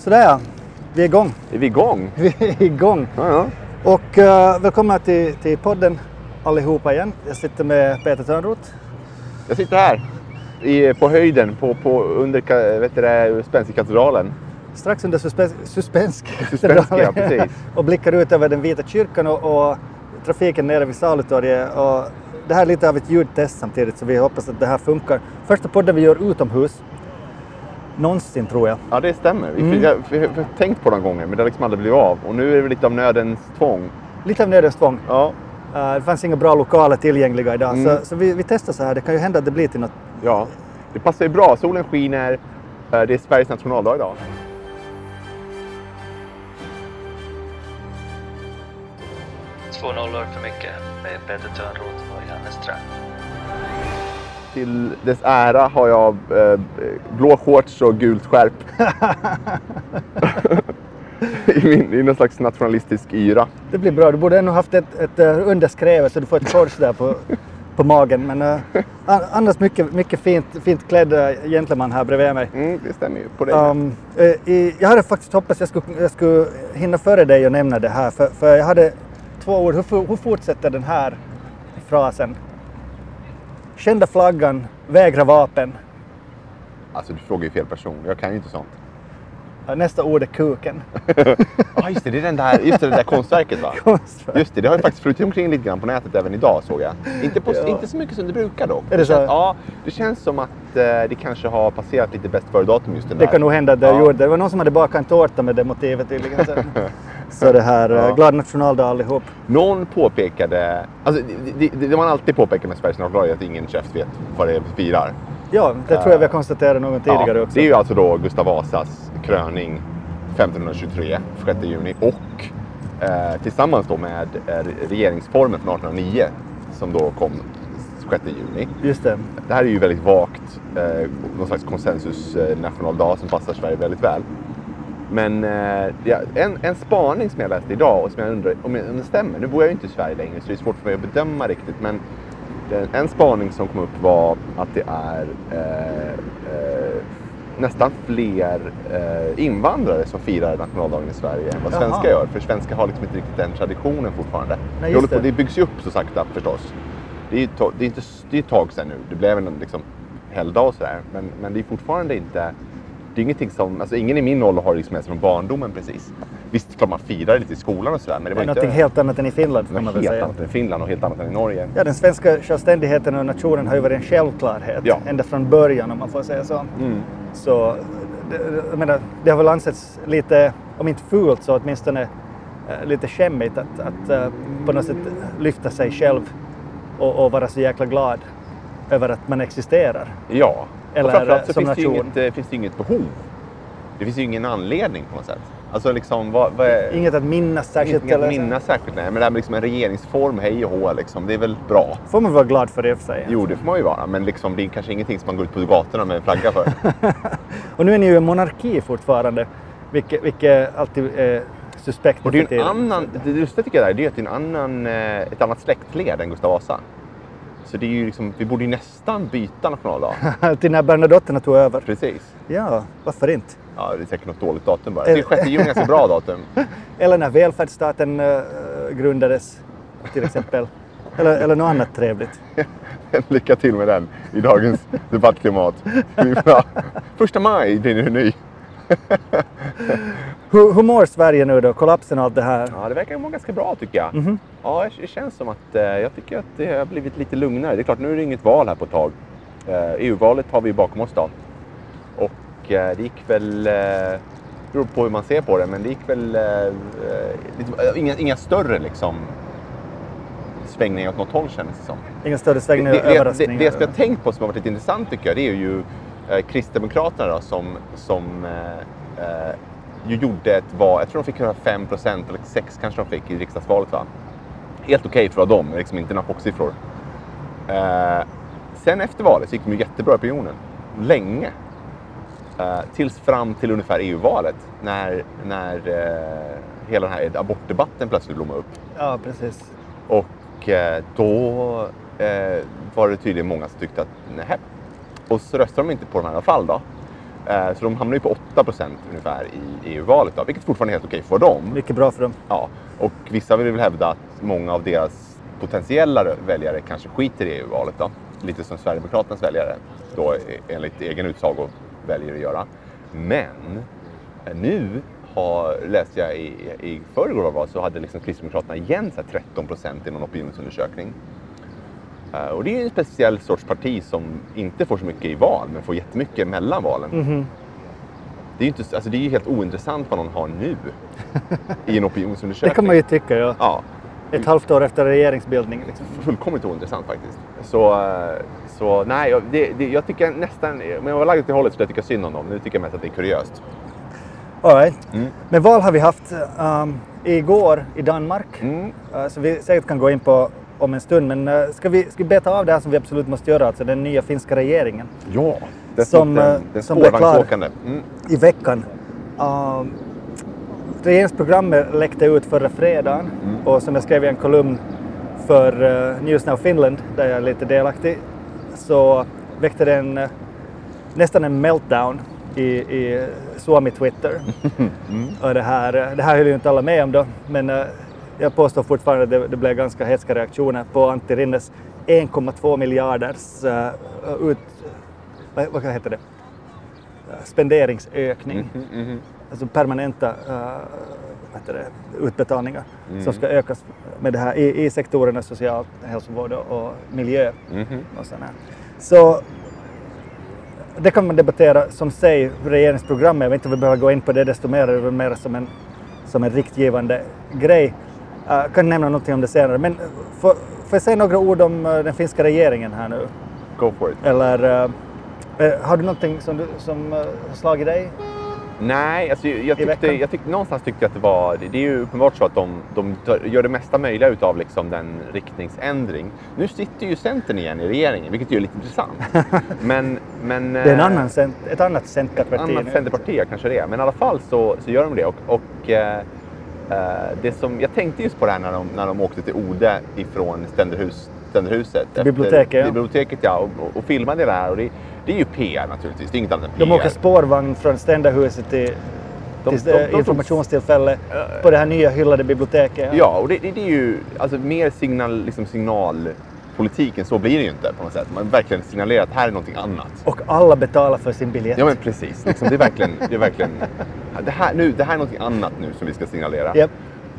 Sådär ja, vi är igång. Är vi igång? Vi är igång. Ja, ja. Och uh, välkomna till, till podden allihopa igen. Jag sitter med Peter Törnroth. Jag sitter här i, på höjden på, på, under vet det. Strax under suspe- suspensk. Suspensk, ja, precis. och blickar ut över den vita kyrkan och, och trafiken nere vid Salutorget. Och det här är lite av ett ljudtest samtidigt så vi hoppas att det här funkar. Första podden vi gör utomhus. Någonsin tror jag. Ja, det stämmer. Vi, Mm. jag, vi, vi har tänkt på några gånger, men det har liksom aldrig blivit av. Och nu är det lite av nödens tvång. Lite av nödens tvång. Ja, Uh, det fanns inga bra lokaler tillgängliga idag Mm. så, så vi, vi testar så här. Det kan ju hända att det blir till något. ja. Det passar ju bra. Solen skiner. Eh, Det är Sveriges nationaldag idag. Två nollor för mycket med Peter Törnroth och Janne Ström. Till dess ära har jag eh, blå shorts och gult skärp. I, min, I någon slags nationalistisk yra. Det blir bra. Du borde ännu haft ett, ett uh, underskrevet så du får ett kors där på, på magen. Men uh, annars mycket, mycket fint, fint klädd uh, gentleman här bredvid mig. Mm, det stämmer ju på dig. Um, eh, i, jag hade faktiskt hoppats jag skulle, jag skulle hinna före dig och nämna det här. För, för jag hade två ord. Hur, hur fortsätter den här frasen? Kända flaggan, vägra vapen. Alltså, du frågar ju fel person. Jag kan ju inte sånt. Nästa ord är kuken. Ja, just det. Det är den där, just det, det där konstverket va? Konstverk. Just det, det har ju faktiskt flutit omkring lite grann på nätet även idag såg jag. Inte, på, Ja. inte så mycket som det brukar dock. Är det så? känns, ja, det känns som att eh, det kanske har passerat lite bäst före-datum just den Det där. kan nog hända att det Ja. gjorde. Det var någon som hade bakat en tårta med det motivet tydligen. Så det här, Ja. ja. glad nationaldag allihop. Någon påpekade, alltså det, det, det man alltid påpekar med Sveriges nationaldag är att ingen käft vet vad det firar. Ja, det tror jag vi har konstaterat någon tidigare Ja, också. Det är ju alltså då Gustav Vasas kröning 1523, 6 juni och eh, tillsammans då med eh, regeringsformen från 1809 som då kom 6 juni. Just det. Det här är ju väldigt vagt, eh, någon slags konsensus eh, nationaldag som passar Sverige väldigt väl. Men eh, ja, en, en spaning som jag läste idag och som jag undrar om, om det stämmer. Nu bor jag ju inte i Sverige längre så det är svårt för mig att bedöma riktigt. Men en spaning som kom upp var att det är eh, eh, nästan fler eh, invandrare som firar nationaldagen i Sverige än vad Jaha. svenskar gör. För svenskar har liksom inte riktigt den traditionen fortfarande. Nej, det, på, det. byggs ju upp så sakta förstås. Det är, to- det är, inte, det är ett tag sedan nu. Det blev en liksom, helgdag och sådär. Men, men det är fortfarande inte... Det är ingenting som... Alltså ingen i min ålder har liksom med sig från barndomen precis. Visst, klart man firar lite i skolan och sådär. Men det var inte... något helt annat än i Finland får man väl helt säga. annat än i Finland och helt annat än i Norge. Ja, den svenska självständigheten och nationen har ju varit en självklarhet Ja. ända från början om man får säga så. Mm. Så det, jag menar, det har väl ansetts lite, om inte fult så åtminstone eh, lite skämmigt att, att eh, på något sätt lyfta sig själv och, och vara så jäkla glad över att man existerar. Ja. Eller och framförallt så som finns det, nation. inget, eh, finns det inget behov. Det finns ju ingen anledning på något sätt. Alltså liksom, vad, vad är... Inget att minnas särskilt. Inget att minnas särskilt, nej. Men det här med liksom en regeringsform, hej och hå, liksom, det är väl bra. får man vara glad för det i och för sig. Jo, det får man ju vara. Men liksom, det är kanske ingenting som man går ut på gatorna med en flagga för. Och nu är ni ju en monarki fortfarande, vilket, vilket alltid är suspekt. Och det är en annan, det lustiga tycker jag där, det är att det är en annan, eh, ett annat släktled än Gustav Vasa. Så det är ju liksom, vi borde ju nästan byta nationaldag. Till när Bernadotterna tog över. Precis. Ja, varför inte? Ja, det är säkert något dåligt datum bara. Tycker 6 juni är ganska bra datum. Eller när välfärdsstaten uh, grundades till exempel. eller, eller något annat trevligt. Lycka till med den i dagens debattklimat. Första maj blir det ny. Hur, hur mår Sverige nu då? Kollapsen och allt det här? Ja, det verkar må ganska bra tycker jag. Mhm. Ja, det känns som att eh, jag tycker att det har blivit lite lugnare. Det är klart, nu är det inget val här på ett tag. Eh, EU-valet har vi bakom oss då. Och eh, det gick väl, eh, beror på hur man ser på det, men det gick väl lite, inga, inga större liksom svängningar åt något håll kändes det som. Ingen större svängning Det, det, det, överraskningar? det som jag har tänkt på som har varit lite intressant tycker jag, det är ju eh, Kristdemokraterna då, som, som eh, eh, ju gjorde ett val, jag tror de fick ungefär 5% eller 6 kanske de fick i riksdagsvalet va? Helt okej för att vara dem, liksom inte några chocksiffror. Eh, sen efter valet så gick de ju jättebra i opinionen. Länge. Eh, tills fram till ungefär EU-valet när, när eh, hela den här abortdebatten plötsligt blommade upp. Ja, precis. Och eh, då eh, var det tydligen många som tyckte att nej. Och så röstade de inte på dem i alla fall då. Eh, så de hamnar ju på 8 procent ungefär i EU-valet, då, vilket fortfarande är helt okej för dem. Mycket bra för dem. Ja, och vissa vill väl hävda att många av deras potentiella väljare kanske skiter i EU-valet. Då. Lite som Sverigedemokraternas väljare då enligt egen utsago väljer att göra. Men eh, nu har, läste jag i, i förrgår så hade liksom Kristdemokraterna igen så 13 procent i någon opinionsundersökning. Uh, och det är en speciell sorts parti som inte får så mycket i val men får jättemycket mellan valen. Mhm. Det är ju inte, alltså det är ju helt ointressant vad någon har nu i en opinionsundersökning. Det kan man ju tycka, ja. Ja, Ett halvt år efter regeringsbildning. Liksom. fullkomligt ointressant faktiskt. Så, eh, så nej, jag- det, det, jag tycker nästan, men jag var lagd åt det hållet så jag tycker synd om dem. Nu tycker jag mest att det är kuriöst. All right. Mm. Men val har vi haft um, igår i Danmark. Mm. Uh, så vi säkert kan gå in på om en stund. Men uh, ska, vi, ska vi beta av det här som vi absolut måste göra, alltså den nya finska regeringen Ja, den, Som, den, eh, den som blev klar. Mm. i veckan. Um, regeringsprogrammet läckte ut förra fredagen Mm. och som jag skrev i en kolumn för uh, News Now Finland, där jag är lite delaktig, så väckte det en, uh, nästan en meltdown i, i Suomi-Twitter. Och det, här, uh, det här höll ju inte alla med om då, men uh, jag påstår fortfarande att det, det blev ganska hetska reaktioner på Antti Rinnes 1,2 miljarders uh, ut, vad, vad heter det? Uh, spenderingsökning Mhm, mhm. alltså permanenta uh, vad det, utbetalningar som ska ökas med det här i, i sektorerna social hälsovård och, miljö. Mhm. Och sådär. Så det kan man debattera som sig, regeringsprogrammet. Jag vet inte om vi behöver gå in på det desto mer, det är mer som en, som en riktgivande grej. Uh, kan nämna någonting om det senare. Men uh, får, får jag säga några ord om uh, den finska regeringen här nu? Go for it. Eller uh, eh, har du någonting som, du, som uh, slagit dig? Nej, alltså, jag, tyckte, jag tyckte, någonstans tyckte jag att det var... Det, är ju uppenbart så att de, de gör det mesta möjliga utav liksom den riktningsändring. Nu sitter ju Centern igen i regeringen, vilket ju är lite intressant. Men, men, Det är en eh, annan, ett annat centerparti annat nu. centerparti kanske det är. Men i alla fall så, så gör de det. Och, och eh, eh, det som, jag tänkte just på det här när de, när de åkte till Ode ifrån Ständerhus, Ständerhuset. efter- biblioteket, ja. Biblioteket ja, och, och, filmade det här. Och det, det är ju PR naturligtvis, det är inget annat än PR. De åker spårvagn från Ständerhuset till, De- till de- de- eh, informationstillfälle på det här nya hyllade biblioteket. Ja, och det, det, det är ju alltså, mer signal, liksom signalpolitik än så blir det ju inte på något sätt. Man verkligen signalerar att här är någonting annat. Och alla betalar för sin biljett. Ja men precis, liksom, det är verkligen, det är verkligen det, här, nu, det här är någonting annat nu som vi ska signalera. Japp.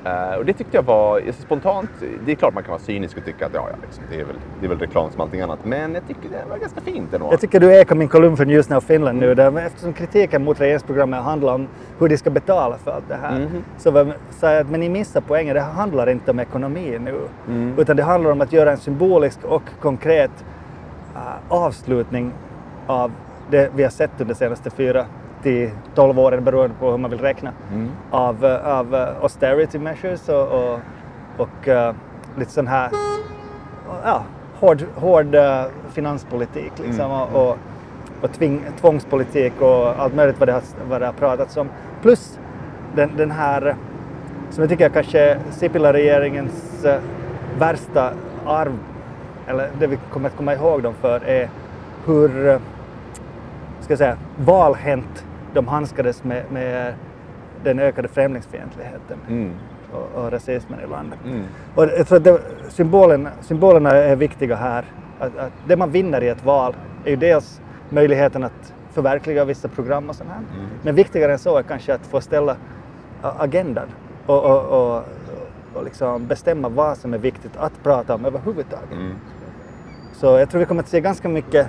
Eh, och det tyckte jag var alltså, spontant, det är klart man kan vara cynisk och tycka att ja, ja, liksom, det, är väl, det är väl reklam som allting annat. Men jag tycker det var ganska fint ändå. Jag tycker du ekar min kolumn från News Now Finland nu, där, eftersom kritiken mot regeringsprogrammet handlar om hur de ska betala för allt det här. Mhm. Så jag att men ni missar poängen, det här handlar inte om ekonomi nu. Mm. Utan det handlar om att göra en symbolisk och konkret äh, avslutning av det vi har sett under de senaste fyra till 12 åren beroende på hur man vill räkna. Mm. av, eh, av eh, austerity measures och, och, och eh, lite sån här ja, hård, hård eh, finanspolitik liksom, och, och, och tving, tvångspolitik och allt möjligt vad det har, vad det har pratats om. Plus den, den här, som jag tycker kanske Sipilä-regeringens eh, värsta arv, eller det vi kommer att komma ihåg dem för, är hur ska jag säga, valhänt de handskades med, med den ökade främlingsfientligheten Mm. och, och rasismen i landet. Mm. Och jag tror att det, symbolen, symbolerna är viktiga här. Att, att det man vinner i ett val är ju dels möjligheten att förverkliga vissa program och sånt här. Mm. Men viktigare än så är kanske att få ställa agendan och, och, och, och liksom bestämma vad som är viktigt att prata om överhuvudtaget. Mm. Så jag tror vi kommer att se ganska mycket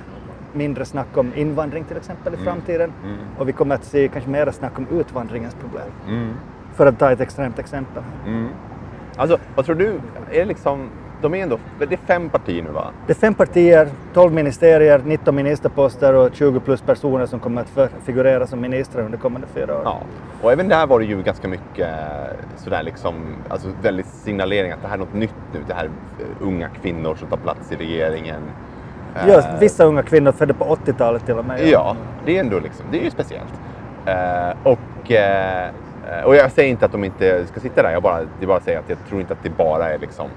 mindre snack om invandring till exempel i framtiden. Mm. Och vi kommer att se kanske mer snack om utvandringens problem. Mm. För att ta ett extremt exempel. Mm. Alltså, vad tror du? Är liksom, de är ändå, det är fem partier nu va? Det är fem partier, 12 ministerier, 19 ministerposter och 20 plus personer som kommer att figurera som ministrar under kommande fyra år. Ja. Och även där var det ju ganska mycket eh, sådär liksom, alltså väldigt signalering att det här är något nytt nu. Det här är eh, unga kvinnor som tar plats i regeringen. Ja, Eh, vissa unga kvinnor födda på 80-talet till och med. Ja, det är ändå liksom, det är ju speciellt. Eh, och, eh, och jag säger inte att de inte ska sitta där, jag bara, det bara säger att jag tror inte att det bara är liksom,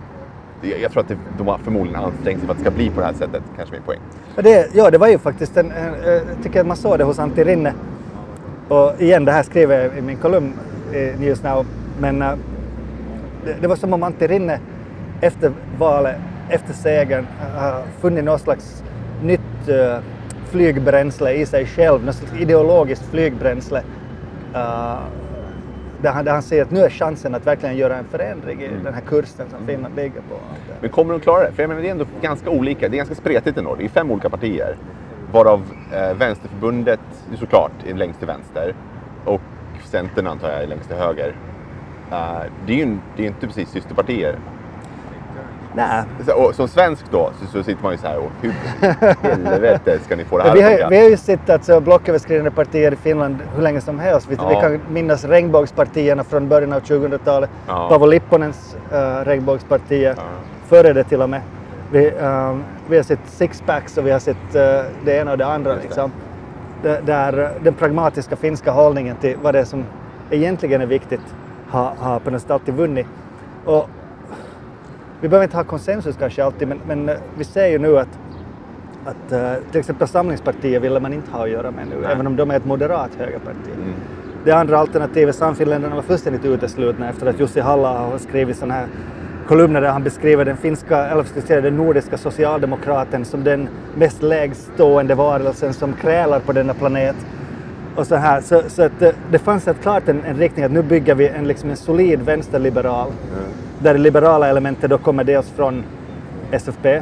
jag tror att det, de har förmodligen ansträngt sig för att det ska bli på det här sättet, kanske min poäng. Det, ja, det var ju faktiskt en, en, jag tycker att man såg det hos Antti Rinne. Och igen, det här skriver jag i min kolumn i News Now. Men det, det var som om Antti Rinne efter valet, efter segern, har funnit något slags nytt eh, flygbränsle i sig själv, något slags ideologiskt flygbränsle. eh, där, han, där han ser att nu är chansen att verkligen göra en förändring i den här kursen som Finland ligger på. Men kommer de klara det? För jag menar, det är ändå ganska olika. Det är ganska spretigt ändå. Det är fem olika partier. Varav eh, Vänsterförbundet såklart är längst till vänster. Och Centern antar jag är längst till höger. Eh, det är ju det är inte precis systerpartier. Nej, Så, och, som svensk då så, så sitter man ju så här och hur helvete ska ni få det här vi, har, vi har ju sett alltså, blocköverskridande partier i Finland hur länge som helst. Vi, vi Ja. kan minnas regnbågspartierna från början av 2000-talet. Ja. Paavo Lipponens uh, regnbågspartier, Ja. före det till och med. Vi, ehm, vi har sett sixpacks och vi har sett eh, det ena och det andra. Det. Liksom. Det, där eh, den pragmatiska finska hållningen till vad det är som egentligen är viktigt har, har på något sätt alltid vunnit. Och vi behöver inte ha konsensus kanske alltid, men, men eh, vi ser ju nu att att eh, till exempel Samlingspartiet ville man inte ha att göra med nu, Nej. även om de är ett moderat högerparti. Mm. Det andra alternativet, Sannfinländarna, var fullständigt uteslutna efter att Jussi halla har skrivit sådana här kolumner där han beskriver den finska, eller ska säga den nordiska socialdemokraten som den mest lägstående varelsen som krälar på denna planet. Och så här. Så, så att eh, det fanns ett klart en, en riktning att nu bygger vi en, liksom en solid vänsterliberal där det liberala elementet då kommer dels från SFP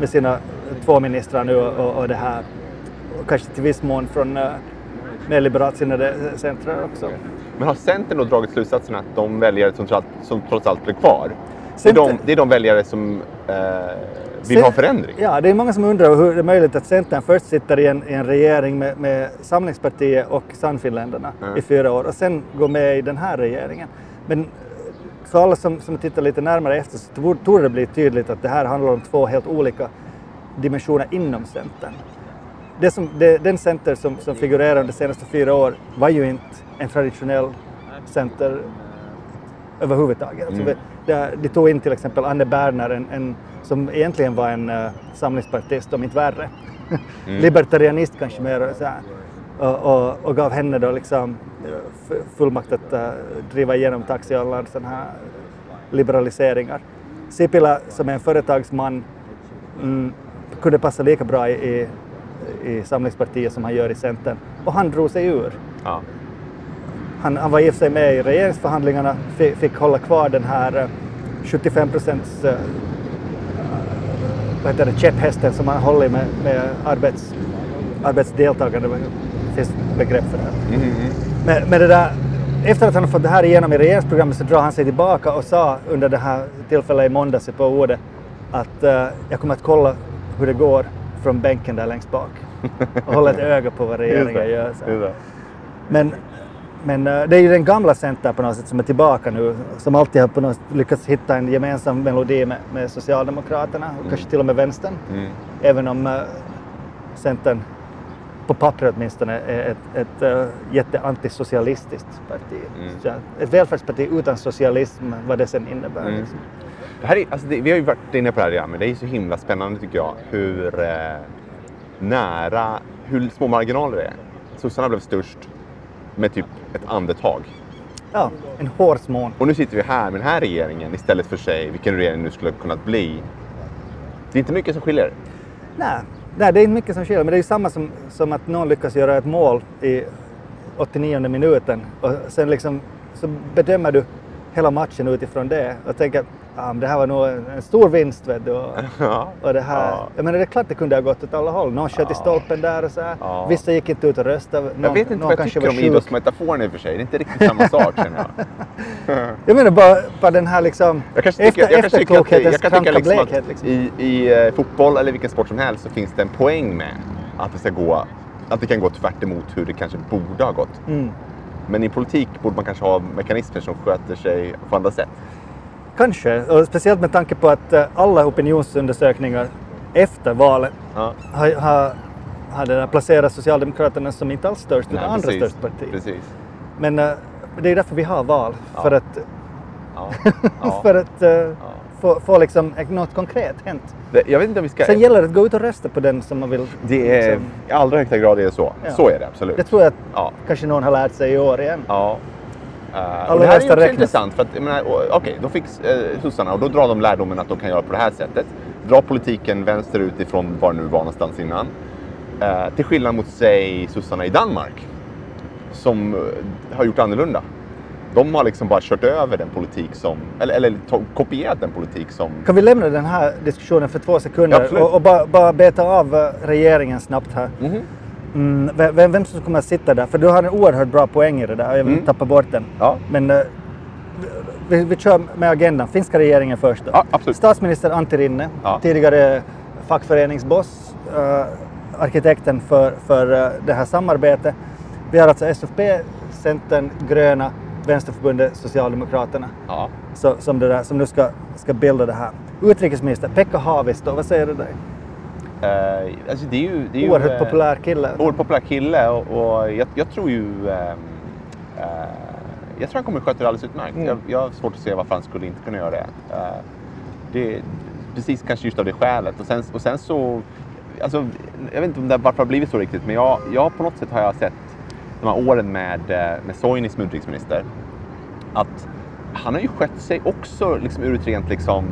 med sina två ministrar nu och, och, det här och kanske till viss mån från uh, mer liberalt sinnade centrar också. Men har Centern då dragit slutsatsen att de väljare som, trots som trots allt blir kvar, det är, Center- de, det är de väljare som eh, vill Cen- ha förändring? Ja, det är många som undrar hur det är möjligt att Centern först sitter i en, i en regering med, med Samlingspartiet och Sannfinländarna Mm. i fyra år och sen går med i den här regeringen. Men eh, för alla som, som tittar lite närmare efter så torde det bli tydligt att det här handlar om två helt olika dimensioner inom Centern. Det som, det, den center som, som figurerar under de senaste fyra år var ju inte en traditionell center överhuvudtaget. Alltså, Mm. där, de tog in till exempel Anne Berner, en, en, som egentligen var en uh, samlingspartist, om inte värre. Libertarianist kanske mer. Så här. Och, och, gav henne då liksom eh, fullmakt att uh, driva igenom taxi alla sådana här liberaliseringar. Sipilä som är en företagsman mm, kunde passa lika bra i, i, i Samlingspartiet som han gör i Centern. Och han drog sig ur. Ja. Han, han var i och för sig med i regeringsförhandlingarna, fick, fick hålla kvar den här eh, 75 procents eh, vad heter det, käpphästen som han håller med, med arbets, arbetsdeltagande. Finns begrepp för det. Mhm. Men, men det där, efter att han fått det här igenom i regeringsprogrammet så drar han sig tillbaka och sa under det här tillfället i måndags på ordet att eh, jag kommer att kolla hur det går från bänken där längst bak och hålla ett öga på vad regeringen gör. Men, men eh, det är ju den gamla Centern på något sätt som är tillbaka nu, som alltid har på något sätt lyckats hitta en gemensam melodi med, med Socialdemokraterna och kanske till och med Vänstern. Mm. Även om uh, Centern på pappret åtminstone är ett, ett uh, jätteantisocialistiskt parti. Mm. Så, ett välfärdsparti utan socialism, vad det sen innebär. Mm. Liksom. Det här är, alltså det, vi har ju varit inne på det här redan, men det är så himla spännande tycker jag hur eh, nära, hur små marginaler det är. Sossarna blev störst med typ ett andetag. Ja, en hårsmån. Och nu sitter vi här med den här regeringen istället för sig, vilken regering nu skulle kunnat bli. Det är inte mycket som skiljer. Nej, nej, det är inte mycket som skiljer, men det är ju samma som, som att någon lyckas göra ett mål i 89 minuten. Och sen liksom så bedömer du hela matchen utifrån det och tänker att ah, det här var nog en, stor vinst. Vet du, och, Ja. och det här, Ja. jag menar, det är klart det kunde ha gått åt alla håll. Någon sköt i Ja. stolpen där och så här. Ja. Vissa gick inte ut och röstade. Någon, Jag vet inte vad jag tycker om idrottsmetaforen i och för sig. Det är inte riktigt samma sak känner jag. Jag menar bara, bara den här liksom Jag kanske tycker, jag kanske efterklokhetens tycka kranka liksom blekhet. Liksom. i, i eh, fotboll eller vilken sport som helst så finns det en poäng med att det ska gå att det kan gå tvärt emot hur det kanske borde ha gått. Mm. Men i politik borde man kanske ha mekanismer som sköter sig på andra sätt. Kanske, och speciellt med tanke på att eh, alla opinionsundersökningar efter valet Ja. har, har, har det placerat Socialdemokraterna som inte alls störst, utan andra precis. störst parti. Precis. Men eh, det är därför vi har val, Ja. för att, Ja. Ja. för att eh, få, liksom något konkret hänt. Det, jag vet inte om vi ska... Sen gäller det att gå ut och rösta på den som man vill. Det är liksom. i allra högsta grad är det så. Ja. Så är det absolut. Det tror jag att Ja. kanske någon har lärt sig i år igen. Ja. Uh, och det här är också räknas. intressant för att, okej, då fick uh, sossarna och då drar de lärdomen att de kan göra på det här sättet. Dra politiken vänsterut ifrån var nu var någonstans innan. Eh, till skillnad mot, säg, sossarna i Danmark som eh, har gjort annorlunda. De har liksom bara kört över den politik som, eller, eller kopierat den politik som Kan vi lämna den här diskussionen för två Ja, sekunder absolut. och, och bara, bara beta av eh, regeringen snabbt här. Mhm. Mm, vem, vem- vem som kommer att sitta där? För du har en oerhört bra poäng i det där och jag vill Mm. tappa bort den. Ja. Men eh, vi, vi kör med agendan. Finska regeringen först. Då. Ja, absolut. Statsminister Antti Rinne, Ja. tidigare fackföreningsboss, eh, arkitekten för, för eh, det här samarbetet. Vi har alltså SFP, Centern, Gröna, Vänsterförbundet, Socialdemokraterna Ja. så, som, det där, som nu ska, ska bilda det här. Utrikesminister Pekka Haavisto, vad säger du dig? Eh, alltså det är ju... Det är ju Oerhört eh, populär kille. Oerhört populär kille och, och jag, jag tror ju... eh, jag tror han kommer sköta det alldeles utmärkt. Mm. Jag, jag har svårt att se varför han skulle inte kunna göra det. Det precis kanske just av det skälet. Och sen, och sen så... Alltså, jag vet inte om det, varför det har blivit så riktigt, men jag, jag på något sätt har jag sett de här åren med, eh, med Soini som utrikesminister att han har ju skött sig också liksom, ur ett rent liksom,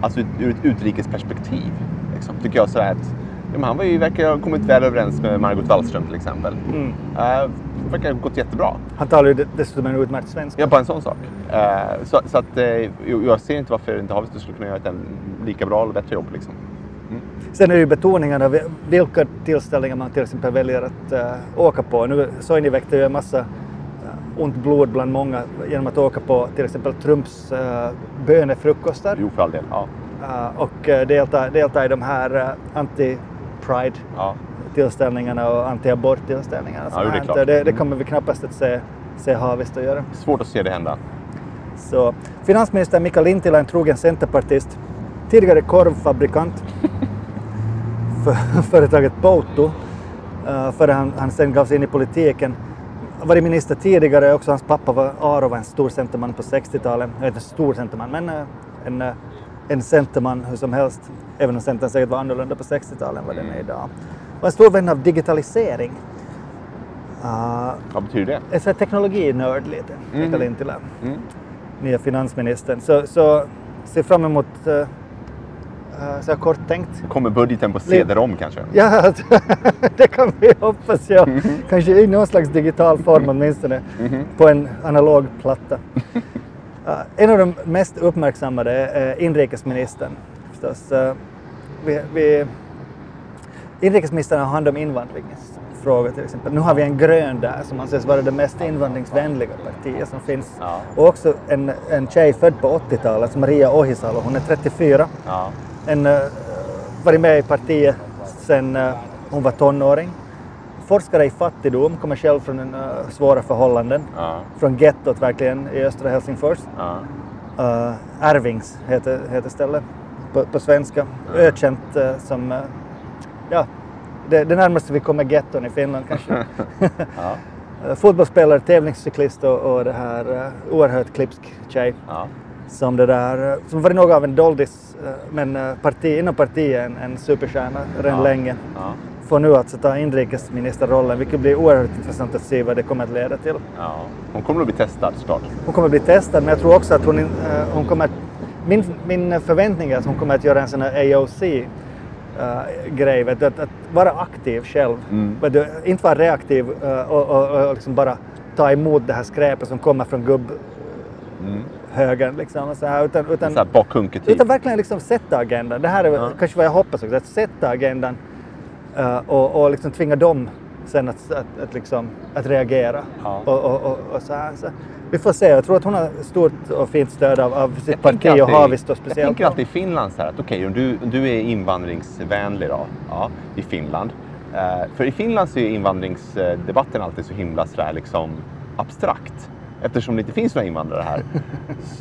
alltså ur ett utrikesperspektiv. Liksom, tycker jag så att ja, han var ju, verkar ha kommit väl överens med Margot Wallström till exempel. Mm. Uh, verkar ha gått jättebra. Han talar ju de- dessutom en utmärkt svenska. Ja, bara en sån sak. Eh, så, så att, uh, jag ser inte varför inte Havisto skulle kunna göra ett lika bra eller bättre jobb. Liksom. Sen är det ju betoningarna, vi- vilka tillställningar man till exempel väljer att eh, åka på. Nu Soini väckte ju en massa uh, ont blod bland många genom att åka på till exempel Trumps uh, bönefrukostar Jo, för all del. Ja. eh, och uh, delta, delta i de här uh, anti-pride Ja. tillställningarna och anti-abort-tillställningarna. Ja, det det, det Mm. kommer vi knappast att se, se Haavisto göra. Svårt att se det hända. Så, finansminister Mika Lintilä, en trogen centerpartist, tidigare korvfabrikant för företaget Pouto, uh, före han, han sen gav sig in i politiken. Varit minister tidigare, också hans pappa var Aro var en stor centerman på 60-talet. Jag vet inte stor centerman, men uh, en, uh, en centerman hur som helst. Även om centern säkert var annorlunda på 60-talet än vad den är idag. Och en stor vän av digitalisering. Uh, Vad betyder det? en sån här teknologinörd lite, Mika Mhm. Lintilä Mm. nya finansministern. Så, så ser fram emot, uh, så här kort tänkt. Kommer budgeten på CD-ROM kanske? Ja, det kan vi hoppas ja. Kanske i någon slags digital form åtminstone. På en analog platta. Uh, en av de mest uppmärksammade är inrikesministern förstås. Uh, vi, vi, inrikesministern har hand om invandringsfrågor till exempel. Nu har vi en grön där som anses vara det mest invandringsvänliga partiet som finns. Ja. Och också en, en tjej född på 80-talet, Maria Ohisalo. Hon är 34. Ja. En, uh, varit med i partiet sedan uh, hon var tonåring. Forskare i fattigdom, kommer själv från en, uh, svåra förhållanden. Ja. Från gettot verkligen i östra Helsingfors. Ja. Uh, Ärvings heter, heter stället på, på svenska. Ökänt uh, som, uh, ja, det, det närmaste vi kommer getton i Finland kanske. Ja. Fotbollsspelare, tävlingscyklist och, och det här oerhört klipsk tjej. Som det där, uh, som varit något av en doldis, uh, men uh, parti, inom partiet en, en superstjärna redan Ja. länge. Ja. Får nu alltså ta inrikesministerrollen, vilket blir oerhört intressant att se vad det kommer att leda till. Ja. Hon kommer att bli testad såklart. Hon kommer att bli testad, men jag tror också att hon, eh, hon kommer att, min, min förväntning är att hon kommer att göra en sån här AOC-grej, vet du, att, att vara aktiv själv. Mm. Du, inte vara reaktiv eh, och, och, och liksom bara ta emot det här skräpet som kommer från gubbhögern. Mm. Liksom, och så här, utan, utan, Så här utan verkligen liksom sätta agendan. Det här är Ja. kanske vad jag hoppas också, att sätta agendan eh, och, och liksom tvinga dem sen att, att, att, liksom, att reagera. Ja. Och, och, och, och så här, så. Vi får se, jag tror att hon har stort och fint stöd av, av sitt Jag parti och Haavisto Jag speciellt. tänker alltid i Finland så här att okej, om du, om du är invandringsvänlig då, ja, i Finland. Eh, för i Finland så är invandringsdebatten alltid så himla så där liksom abstrakt. Eftersom det inte finns några invandrare här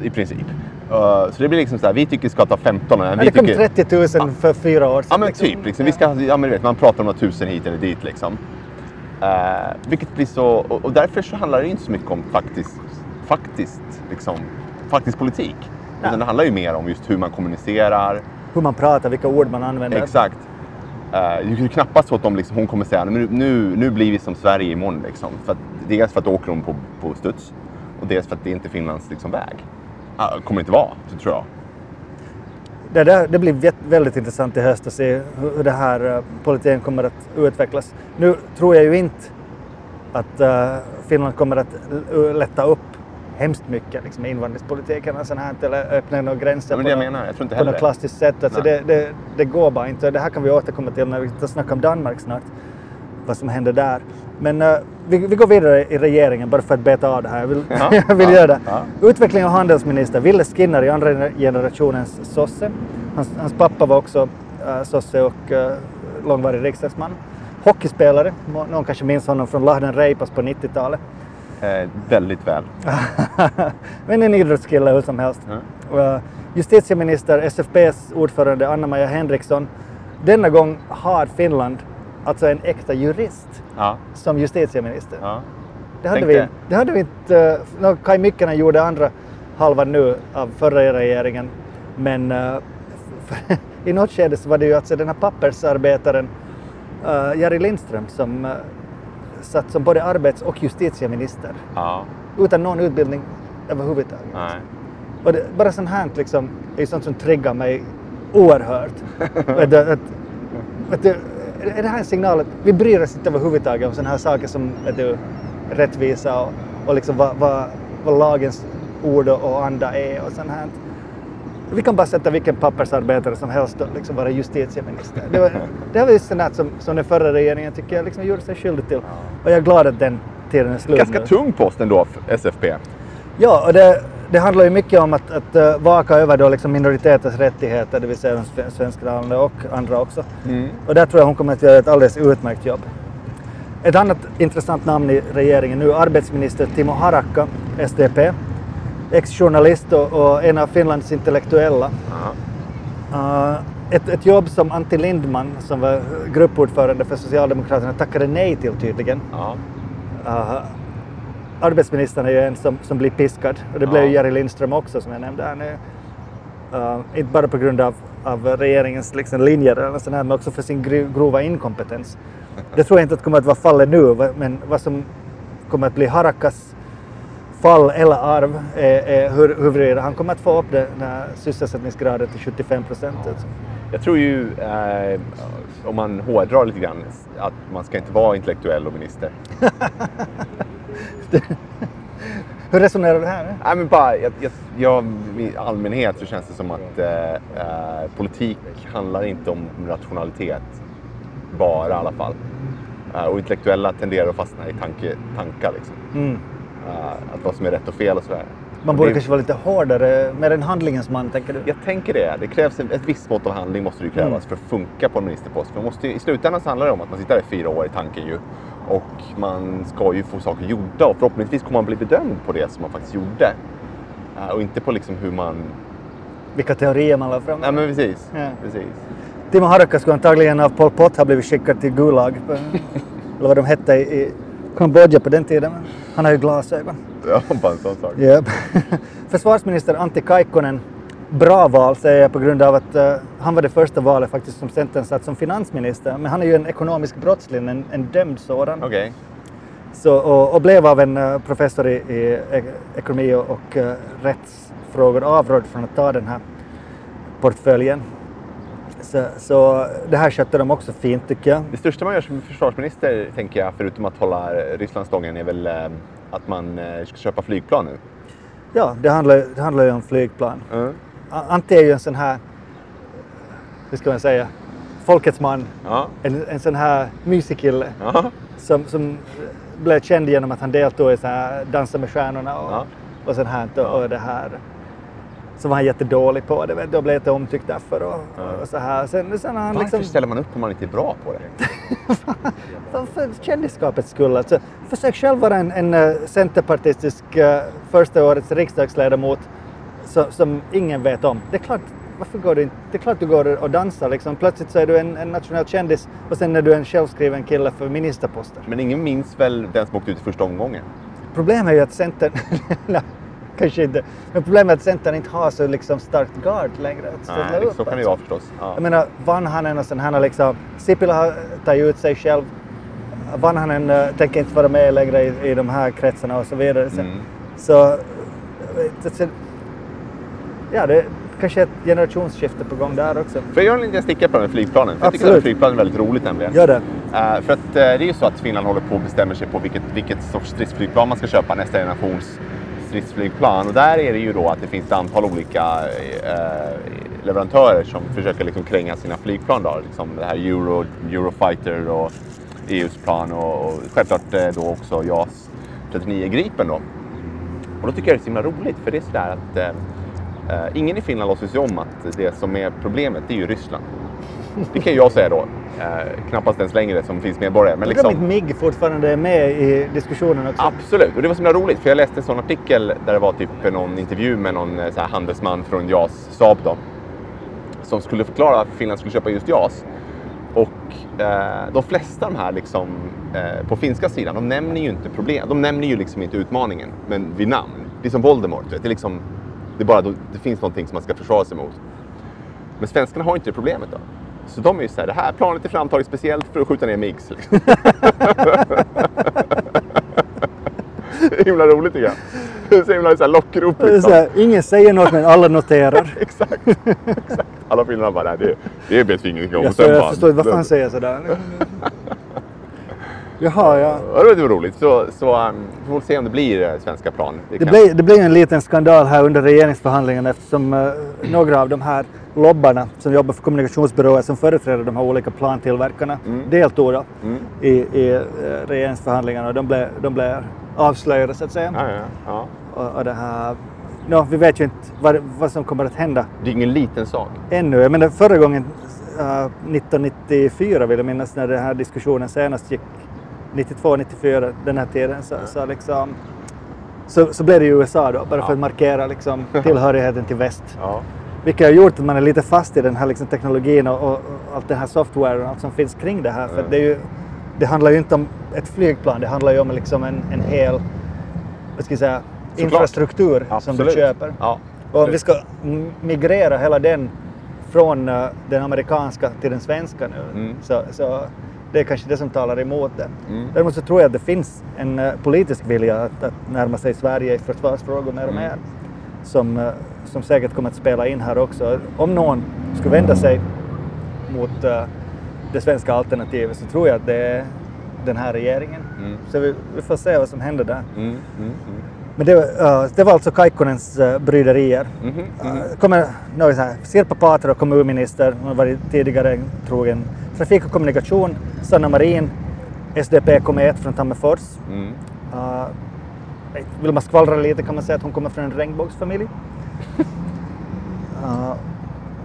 i princip. Eh, så det blir liksom så här, vi tycker vi ska ta 15. Men Ja, vi det kom tycker, 30 000 för fyra år sedan. Ja men liksom. typ, liksom, vi ska, ja, men vet, man pratar om några tusen hit eller dit liksom. Eh, vilket blir så, och, och därför så handlar det inte så mycket om faktiskt, faktiskt, liksom, faktisk politik. Utan det handlar ju mer om just hur man kommunicerar. Hur man pratar, vilka ord man använder. Exakt. Uh, det är knappast så att de liksom, hon kommer säga nu, nu, nu blir vi som Sverige imorgon. Liksom. För att, dels för att då åker hon på, på studs och dels för att det inte är Finlands liksom, väg. Uh, kommer inte vara, så tror jag. Det, där, det blir väldigt intressant i höst att se hur det här uh, politiken kommer att utvecklas. Nu tror jag ju inte att uh, Finland kommer att lätta upp hemskt mycket liksom, invandringspolitiken och sånt här, eller öppna några gränser ja, på, jag menar. Jag tror inte på något klassiskt sätt. Alltså, det, det, det, går bara inte. Det här kan vi återkomma till när vi ska snacka om Danmark snart, vad som händer där. Men uh, vi, vi, går vidare i regeringen bara för att beta av det här. Jag vill, ja, jag vill ja, göra det. Ja. Utveckling och handelsminister Ville Skinner i andra generationens sosse. Hans, hans pappa var också uh, sosse och uh, långvarig riksdagsman. Hockeyspelare, någon kanske minns honom från Lahden Reipas på 90-talet. Eh, väldigt väl. Men en idrottskille hur som helst. Mm. justitieminister, SFPs ordförande Anna-Maja Henriksson. Denna gång har Finland alltså en äkta jurist ja. som justitieminister. Ja. Det, hade vi, det hade vi inte... Uh, Kaj Mykkänen gjorde andra halvan nu av förra regeringen. Men uh, i något skede så var det ju alltså den här pappersarbetaren uh, Jari Lindström som uh, satt som både arbets och justitieminister. Ja. Utan någon utbildning överhuvudtaget. Nej. Och det, bara sånt här liksom, är sånt som triggar mig oerhört. att, att, att, är det här en signal att vi bryr oss inte överhuvudtaget om sådana här saker som du, rättvisa och, och liksom vad, vad, vad lagens ord och anda är och sånt här. Vi kan bara sätta vilken pappersarbetare som helst och liksom vara justitieminister. Det, var, det här var just sånt som, som den förra regeringen tycker jag liksom gjorde sig skyldig till. Och jag är glad att den tiden är slut Ganska nu. tung post ändå SFP. Ja, och det, det handlar ju mycket om att, att uh, vaka över då liksom minoriteters rättigheter, det vill säga de svensktalande och andra också. Mm. Och där tror jag hon kommer att göra ett alldeles utmärkt jobb. Ett annat intressant namn i regeringen nu, arbetsminister Timo Harakka, SDP ex-journalist och, och, en av Finlands intellektuella. Uh, ett, ett, jobb som Antti Lindman, som var gruppordförande för Socialdemokraterna, tackade nej till tydligen. Uh, arbetsministern är ju en som, som blir piskad och det blev ju Jari Lindström också som jag nämnde här nu. Uh, inte bara på grund av, av regeringens liksom, linjer eller sånt här, men också för sin grova inkompetens. Det tror jag inte att kommer att vara fallet nu, men vad som kommer att bli Harakas fall eller arv är, är hur, huruvida han kommer att få upp den här sysselsättningsgraden till 75 procent. Ja. Jag tror ju, eh, om man hårdrar lite grann, att man ska inte vara intellektuell och minister. Hur resonerar du här? Nej, men bara, jag, jag, jag, I allmänhet så känns det som att eh, eh, politik handlar inte om rationalitet. Bara i alla fall. Eh, och intellektuella tenderar att fastna i tanke, tankar. Liksom. Mm. Uh, att vad som är rätt och fel och sådär. Man borde det... kanske vara lite hårdare, med en handlingens man, tänker du? Jag tänker det. Det krävs ett, ett visst mått av handling måste det krävas mm. för att funka på en ministerpost. För måste, I slutändan så handlar det om att man sitter där i fyra år i tanken ju. Och man ska ju få saker gjorda och förhoppningsvis kommer man bli bedömd på det som man faktiskt gjorde. Uh, och inte på liksom hur man... Vilka teorier man la fram. Ja, men precis. Ja. precis. Timo Harakka skulle antagligen av Pol Pot ha blivit skickad till Gulag. eller vad de hette i Kambodja på den tiden. Han har ju glasögon. Ja, bara en sån sak. Yep. Försvarsminister Antti Kaikkonen, bra val säger jag på grund av att uh, han var det första valet faktiskt som Centern satt som finansminister. Men han är ju en ekonomisk brottsling, en, en dömd sådan. Okay. Så, och, och, blev av en uh, professor i, i ekonomi och, och uh, rättsfrågor avrådd från att ta den här portföljen. Så, så, det här skötte de också fint tycker jag. Det största man gör som försvarsminister, tänker jag, förutom att hålla Ryssland stången, är väl att man ska köpa flygplan nu? Ja, det handlar, det handlar ju om flygplan. Mm. Antti är ju en sån här, hur ska man säga, folkets man. Ja. En, en sån här mysig kille. Ja. Som, som blev känd genom att han deltog i så här Dansa med stjärnorna och, ja. och sånt här. Och, och det här så var han jättedålig på det. Då blev jag inte omtyckt därför och, ja. och så här. Sen, sen han Varför liksom... ställer man upp om man inte är bra på det? för kändisskapets skull. Alltså, försök själv vara en, en uh, centerpartistisk uh, första årets riksdagsledamot så, som ingen vet om. Det är klart, varför går du inte? Det är klart du går och dansar liksom. Plötsligt så är du en, en nationell kändis och sen är du en självskriven kille för ministerposter. Men ingen minns väl den som åkte ut i första omgången? Problemet är ju att Centern kanske inte. Men problemet är att Centern inte har så liksom starkt guard längre att ställa Nej, upp. så kan det ju alltså. vara förstås. Ja. Jag menar, Vanhanen och sen han har liksom... Sipilä har tagit ut sig själv. Vanhanen uh, tänker inte vara med längre i, i de här kretsarna och så vidare. Så, Mm. så ja, det är kanske ett generationsskifte på gång där också. Får jag göra en liten sticka på den här flygplanen? För jag tycker att flygplanen är väldigt roligt nämligen. Gör det. Eh, för att eh, det är ju så att Finland håller på att bestämma sig på vilket, vilket sorts stridsflygplan man ska köpa, nästa generations stridsflygplan. Och där är det ju då att det finns ett antal olika eh, leverantörer som försöker liksom kränga sina flygplan. Då. Liksom det här Euro, Eurofighter och EUs plan och, och självklart eh, då också JAS 39 Gripen. Då. Och då tycker jag det är så himla roligt för det är sådär att eh, eh, ingen i Finland låtsas ju om att det som är problemet det är ju Ryssland. Det kan jag säga då. Eh, knappast ens längre som finns medborgare. Men liksom, inte MIG fortfarande är med i diskussionen också. Absolut, och det var så himla roligt för jag läste en sån artikel där det var typ någon intervju med någon eh, så här handelsman från JAS Saab då. Som skulle förklara varför Finland skulle köpa just JAS. Och eh, de flesta av de här liksom, eh, på finska sidan, de nämner ju inte problem. De nämner ju liksom inte utmaningen, men vid namn. Det är som Voldemort, vet. det är liksom, det är bara då, det finns någonting som man ska försvara sig mot. Men svenskarna har inte det problemet då. Så de är ju så här, det här planet är framtaget speciellt för att skjuta ner MIGs. Liksom. det är himla roligt tycker jag. Det är så himla så här lockrop liksom. här, ingen säger något men alla noterar. Exakt. Exakt. Alla finnar bara, nej, det, det vet vi ingenting om. Jag, så, jag bara- förstår varför han säger sådär. Jaha, ja. Ja, det var roligt. Så, så um, vi får se om det blir eh, svenska plan. Det kan- blev, det blev en liten skandal här under regeringsförhandlingarna eftersom eh, några av de här lobbarna som jobbar för kommunikationsbyråer som företräder de här olika plantillverkarna deltog då Mm. i, i eh, regeringsförhandlingarna och de blev, de blev avslöjade så att säga. Ja, ja, ja. Och, och det här, nå, vi vet ju inte vad, vad som kommer att hända Det är ingen liten sak. ännu. Jag menar förra gången, eh, 1994 vill jag minnas, när den här diskussionen senast gick, 92, 94, den här tiden, så, så, liksom, så, så blev det ju USA då, bara för Ja. att markera liksom, tillhörigheten till väst. Ja. Vilket har gjort att man är lite fast i den här liksom, teknologin och, och, och allt den här software och allt som finns kring det här. För Mm. det, ju, det handlar ju inte om ett flygplan, det handlar ju om liksom en, en hel vad ska jag säga, Såklart. infrastruktur som du köper. Ja. Och om vi ska migrera hela den från eh, den amerikanska till den svenska nu, Mm. så, så det är kanske det som talar emot det. Mm. Däremot så tror jag att det finns en eh, politisk vilja att, att närma sig Sverige i försvarsfrågor mer och Mm. mer. Som, eh, som säkert kommer att spela in här också. Om någon skulle vända sig mot eh, det svenska alternativet så tror jag att det är den här regeringen. Mm. Så vi, vi får se vad som händer där. Mm, mm, mm. Men det, eh, det var alltså Kaikkonens uh, bryderier. Mhm, mhm. Uh, kommer så här, Sirpa Paatero, kommunminister, hon har varit tidigare en trogen trafik och kommunikation. Sanna Marin, SDP kommer ett från Tammerfors. Mm. Uh, vill man skvallra lite kan man säga att hon kommer från en regnbågsfamilj. Uh,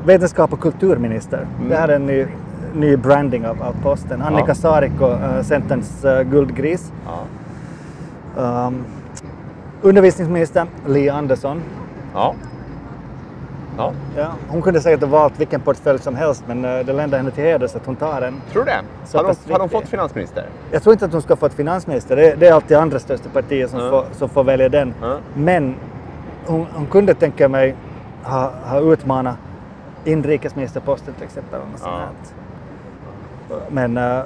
vetenskap och kulturminister. Det här är en ny, ny branding av, av posten. Annika Ja. Saarikko, uh, Centerns uh, guldgris. Ja. Um, undervisningsminister Li Andersson. Ja. ja. Ja, hon kunde säkert ha valt vilken portfölj som helst men uh, det länder henne till heders att hon tar den. Tror du det? Så Har pass har viktig. fått finansminister? Jag tror inte att hon ska få ett finansminister. Det, det är alltid andra största partier som, Ja. får, som får välja den. Ja. Men hon, hon kunde tänka mig ha, ha utmanat inrikesministerposten till exempel. Ja. Men uh,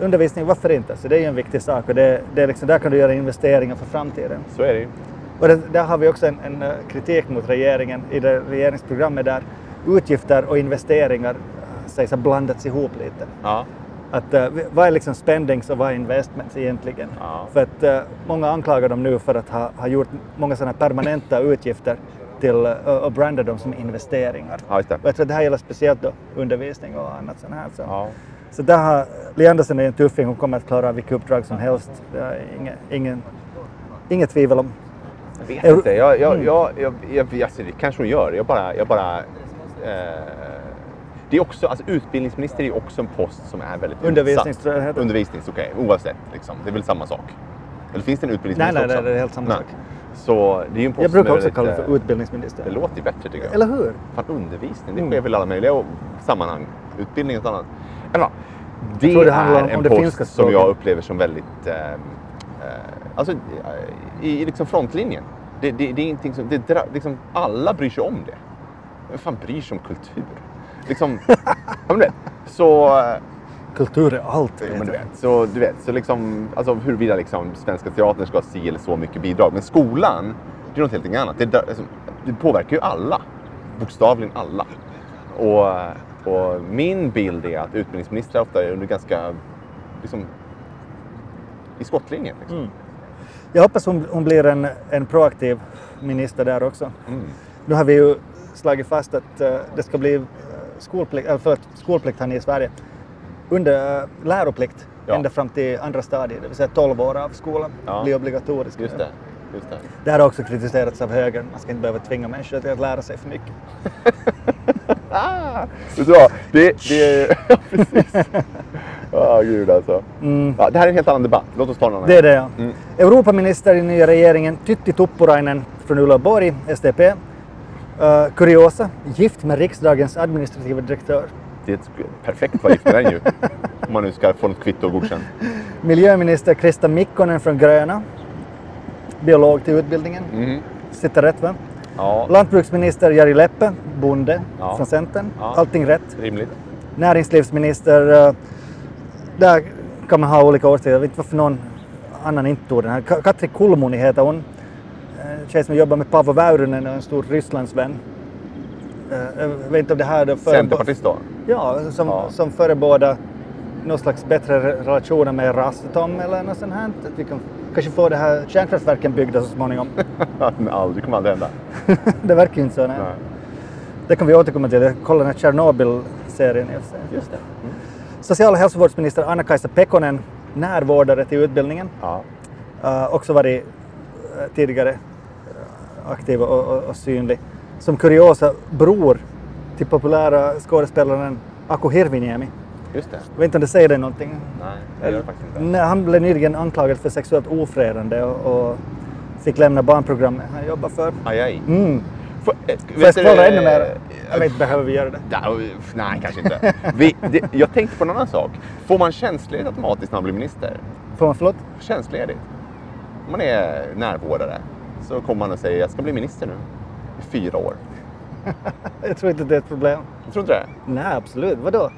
undervisning, varför inte? Så det är ju en viktig sak och det, det är liksom, där kan du göra investeringar för framtiden. Så är det. Och det, där har vi också en, en eh, kritik mot regeringen i det regeringsprogrammet där utgifter och investeringar eh, sägs ha blandats ihop lite. Ja. Att, vi- vad är liksom spendings och vad är investments egentligen? Ja. För att eh, många anklagar dem nu för att ha, ha gjort många sådana permanenta utgifter till, eh, och brandar dem som investeringar. ja. Och jag tror att det här gäller speciellt då undervisning och annat sånt här. Så, Ja. Så där har Li Andersson är en tuffing, hon kommer att klara vilka uppdrag som helst. Det är ingen, ingen, inget tvivel om. Jag vet inte. Jag, jag, Mm. jag, jag, jag, alltså, det kanske hon gör. Jag bara... Jag bara eh, det är också, alltså, utbildningsminister är också en post som är väldigt Undervisnings utsatt. jag. Undervisnings, okej. Oavsett. Liksom. Det är väl samma sak? Eller finns det en Nej, utbildningsminister nej, nej, också? det är helt samma Nej. sak. Så det är ju en post Jag brukar också kalla det eh, för utbildningsminister. Det låter ju bättre tycker jag. Eller hur? Fan, undervisning, det Mm. sker väl i alla möjliga sammanhang. Utbildning och annat. Eller, det, tror det handlar är en om det post finska som jag upplever som väldigt... Eh, eh, alltså i, i liksom frontlinjen. Det, det, det är ingenting som... Det, liksom, alla bryr sig om det. Vem fan bryr sig om kultur? Liksom, ja, men så... eh, Kultur är allt. Ja, men du vet, så du vet, så liksom, alltså huruvida liksom Svenska Teatern ska ha si eller så mycket bidrag. Men skolan, det är något helt annat. Det, alltså, det påverkar ju alla. Bokstavligen alla. Och, och min bild är att utbildningsministrar ofta är under ganska, liksom, i skottlinjen. Liksom. Mm. Jag hoppas hon, hon blir en, en proaktiv minister där också. Mm. Nu har vi ju slagit fast att eh, det ska bli eh, skolplikt, eller förlåt, skolplikt här i Sverige under uh, läroplikt Ja. ända fram till andra stadiet, det vill säga 12 år av skolan Ja. blir obligatorisk. Just det. Just det. Det här har också kritiserats av högern. Man ska inte behöva tvinga människor till att lära sig för mycket. Ah, vad? Det, det ja, precis. Ja, gud alltså. Ja, det här är en helt annan debatt. Låt oss ta annan. Det är det ja. Mm. Europaminister i nya regeringen Tytti Tuppurainen från Uleåborg, SDP. Uh, kuriosa, gift med riksdagens administrativa direktör. Det är perfekt att vara gift med den ju. Om man nu ska få något kvitto godkänt. Miljöminister Krista Mikkonen från Gröna. Biolog till utbildningen. Mhm. Sitter rätt va? Ja, Lantbruksminister Jari Leppe, bonde Ja. från Centern. Ja. Allting rätt. rimligt. Näringslivsminister, eh, där kan man ha olika årstider. Jag vet inte varför någon annan inte tog den här. Ka- Katri Kulmuni heter hon. En tjej som jobbar med Paavo Väyrynen och en stor Rysslandsvän. Eh, Jag vet inte om det här... för- Centerpartist då? Ja, som, Ja. som förebådar någon slags bättre re- relationer med Rastatom eller något sånt här. Att vi kan kanske få det här kärnkraftverken byggda så småningom. Aldrig, det kommer aldrig hända. det verkar ju inte så. Nej. Nej. Det kan vi återkomma till. Jag kollar den här Tjernobyl-serien i och för sig. Just det. Social och hälsovårdsminister Anna-Kajsa Pekkonen, närvårdare till utbildningen. Ja. Uh, också varit eh, tidigare eh, aktiv och, och, och synlig. Som kuriosa bror till populära skådespelaren Aku Hirviniemi. Just det. Jag vet inte om det säger dig någonting? Nej, det gör det faktiskt inte. Han blev nyligen anklagad för sexuellt ofredande och, och fick lämna barnprogrammet han jobbar för. Aj, aj. Mm. Får, eh, Får jag skvallra ännu mer? Jag vet inte, behöver vi göra det? Nej, kanske inte. Vi, det, jag tänkte på en annan sak. Får man tjänstledigt automatiskt när man blir minister? Får man förlåt? Tjänstledigt. Om man är närvårdare så kommer man och säger jag ska bli minister nu i fyra år. Jag tror inte det är ett problem. Jag tror inte det. Nej, absolut. Vadå?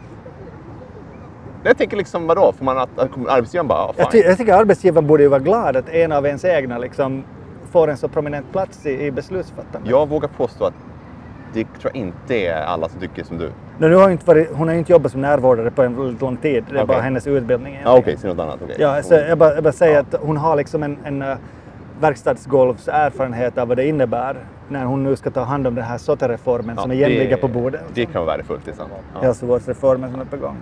Jag tänker liksom vadå? Får man att, att arbetsgivaren bara, ja, Jag, ty- jag tycker arbetsgivaren borde ju vara glad att en av ens egna liksom får en så prominent plats i, i beslutsfattandet. Jag vågar påstå att det tror jag inte är alla som tycker som du. Nu, nu har hon, inte varit, hon har ju inte jobbat som närvårdare på en väldigt lång tid. Det är Okej. bara hennes utbildning. Ja, Okej, så något annat. okej. Ja, så jag, bara, jag bara säger Ja. att hon har liksom en, en uh, verkstadsgolvserfarenhet av vad det innebär när hon nu ska ta hand om den här SOTE-reformen som Ja, igen det- ligger på bordet. Det kan vara värdefullt, sant. Ja. Hälsovårdsreformen som är på gång.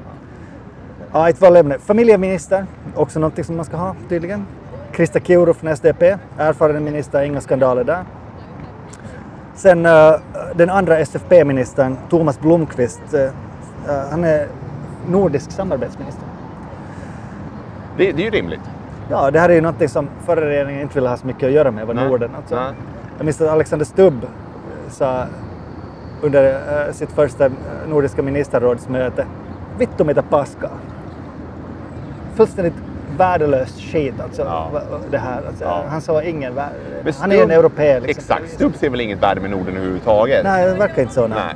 Ja, ett valämne. Familjeminister, också någonting som man ska ha tydligen. Krista Kiuru från SDP, erfaren minister, inga skandaler där. Sen eh, den andra SFP-ministern, Thomas Blomqvist, eh, han är nordisk samarbetsminister. Det, det är ju rimligt. Ja, det här är ju någonting som förra regeringen inte ville ha så mycket att göra med, var Nej, Norden. Alltså. nej. Jag minns att Alexander Stubb sa under eh, sitt första nordiska ministerrådsmöte, vittu mitä paskaa. Fullständigt värdelöst skit alltså, Ja. det här. Alltså, Ja. Han sa ingen värde. Han är en europé. Liksom. Exakt. Stubb ser väl inget värde med Norden överhuvudtaget? Nej, det verkar inte så. Nej. Nej.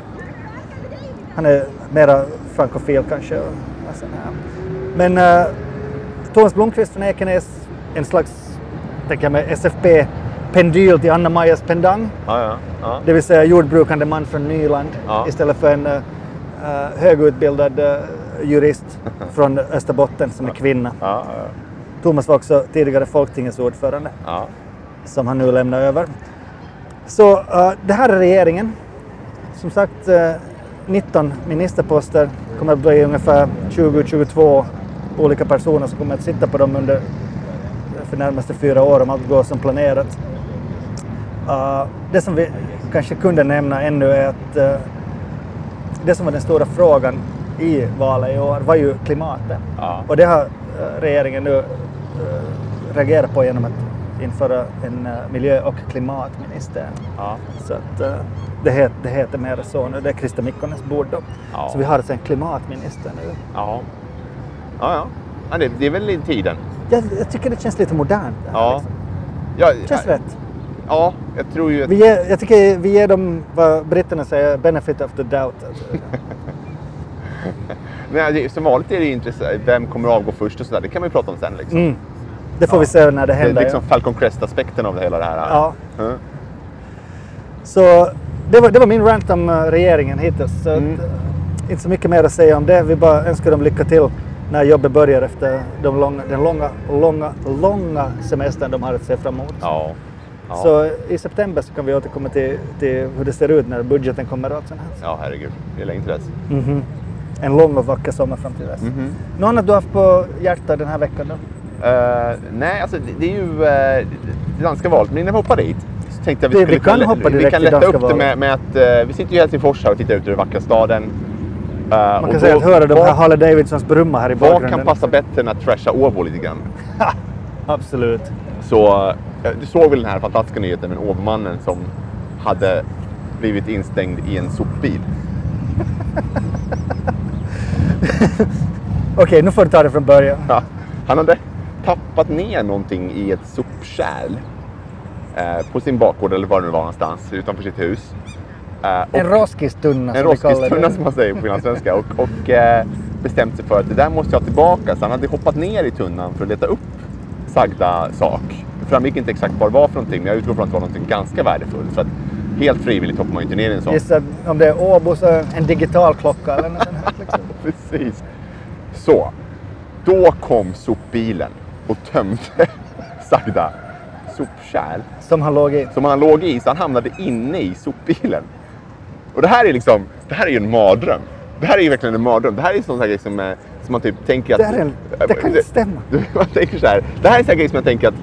Han är mera frankofil kanske. Här. Men uh, Thomas Blomqvist från Ekenäs, en slags, tänker jag mig, SFP-pendyl till Anna-Majas pendang. Ja. Det vill säga jordbrukande man från Nyland istället för en uh, högutbildad uh, jurist från Österbotten som är kvinna. ja, ja. Thomas var också tidigare Folktingets ordförande ja. som han nu lämnar över. Så uh, det här är regeringen. Som sagt, uh, 19 ministerposter kommer att bli ungefär 20-22 olika personer som kommer att sitta på dem under för närmaste fyra år om allt går som planerat. Uh, det som vi kanske kunde nämna ännu är att det som var den stora frågan i valet i år var ju klimatet. Ja. Och det har uh, regeringen nu uh, reagerat på genom att införa en uh, miljö och klimatminister. ja. Så att det, het, det heter mer så nu. Det är Krista Mikkonens bord då. Ja. Så vi har alltså en klimatminister nu. ja. ja, ja. ja det, det är väl i tiden. Jag, jag tycker det känns lite modernt. Det här, Ja. liksom. ja Känns rätt. ja, jag tror ju att... Vi ger, jag tycker vi ger dem vad britterna säger, benefit of the doubt. Alltså. Men det, som vanligt är det intressant. Vem kommer att avgå först och sådär. Det kan ju prata om sen. Liksom. Mm. Det får Ja. vi se när det det är händer. liksom Falcon Crest-aspekten av det hela det här. ja. Mm. Så det var, det var min rant om eh, regeringen hittills. Så Mm. att, eh, inte så mycket mer att säga om det. Vi bara önskar dem lycka till när jobbet börjar efter de långa, den långa, långa, långa semestern de har att se fram emot. Ja. Ja. Så i september så kan vi återkomma till, till hur det ser ut när budgeten kommer och allt sånt här. ja, herregud. Det är länge till dess. Mhm. En lång och vacker sommar fram till dess. Mhm. Något annat du har haft på hjärtat den här veckan då? Eh, nej, alltså det, det är ju uh, det danska valet. Men innan vi hoppar dit så tänkte jag Det- vi vi skulle kan kunna- hoppa vi direkt kan till lätta upp det med, med att eh, vi sitter ju i Helsingfors här och tittar ut över vackra staden. Eh, Man kan säga att höra de här Harley Davidsons brumma här i Vad bakgrunden. kan passa bättre än att trasha Åbo lite grann? Absolut. Så eh, du såg väl den här fantastiska nyheten med Åbomannen som hade blivit instängd i en sopbil. Okej, nu får du ta det från början. Ja, han hade tappat ner någonting i ett sopkärl eh, på sin bakgård eller var det nu var någonstans utanför sitt hus. Eh, En roskistunna en som kallar roskistunna som man säger på finlandssvenska och, och eh, bestämt sig för att det där måste jag ha tillbaka. Så han hade hoppat ner i tunnan för att leta upp sagda sak. Det framgick inte exakt vad det var för någonting men jag utgår från att det var någonting ganska värdefullt. För att helt frivilligt hoppar man ju inte ner i en sån. Gissa om det är Åbo så en digital klocka eller något sånt. Liksom. Precis. Så, då kom sopbilen och tömde sagda sopkärl Som han låg i. som han låg i så han hamnade inne i sopbilen. Och det här är liksom, det här är ju en mardröm. Det här är ju verkligen en mardröm. Det här är sån här grej som, eh, som man typ tänker att... Det, här är det kan inte stämma. Man tänker så här, det här är en sån här grej som jag tänker att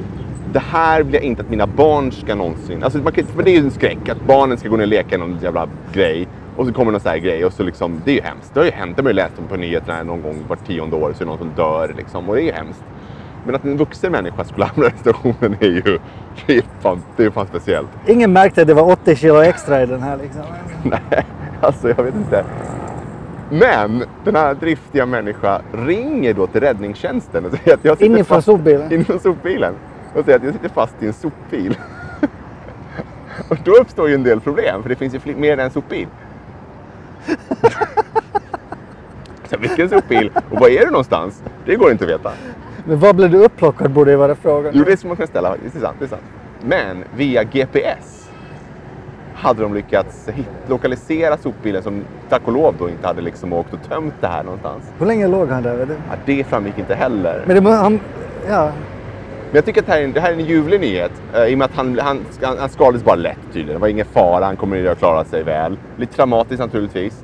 det här vill jag inte att mina barn ska någonsin... Alltså man kan, för det är ju en skräck att barnen ska gå ner och leka i någon jävla grej och så kommer någon sån här grej och så liksom, det är ju hemskt. Det har ju hänt, det har man ju läst om på nyheterna någon gång vart tionde år så är det någon som dör liksom och det är ju hemskt. Men att en vuxen människa skulle hamna i situationen är ju, det är fan, det är fan speciellt. Ingen märkte att det var 80 kilo extra i den här liksom. Nej, alltså jag vet inte. Men den här driftiga människan ringer då till räddningstjänsten och säger att jag sitter Inifrån fast sopbilen. inifrån sopbilen och säger att jag sitter fast i en sopbil. och då uppstår ju en del problem för det finns ju mer än en sopbil. Så vilken sopbil och var är du någonstans? Det går inte att veta. Men vad blev du upplockad borde ju vara frågan. Jo, det är som man kan ställa. Det är sant. Det är sant. Men via GPS hade de lyckats hit, lokalisera sopbilen som tack och lov då inte hade liksom åkt och tömt det här någonstans. Hur länge låg han där? Ja, det framgick inte heller. Men det, han, ja, Men jag tycker att det här är en, det här är en ljuvlig nyhet. eh, I och med att han, han, han, han skadades bara lätt tydligen. Det var ingen fara, han kommer att klara sig väl. Lite traumatiskt naturligtvis.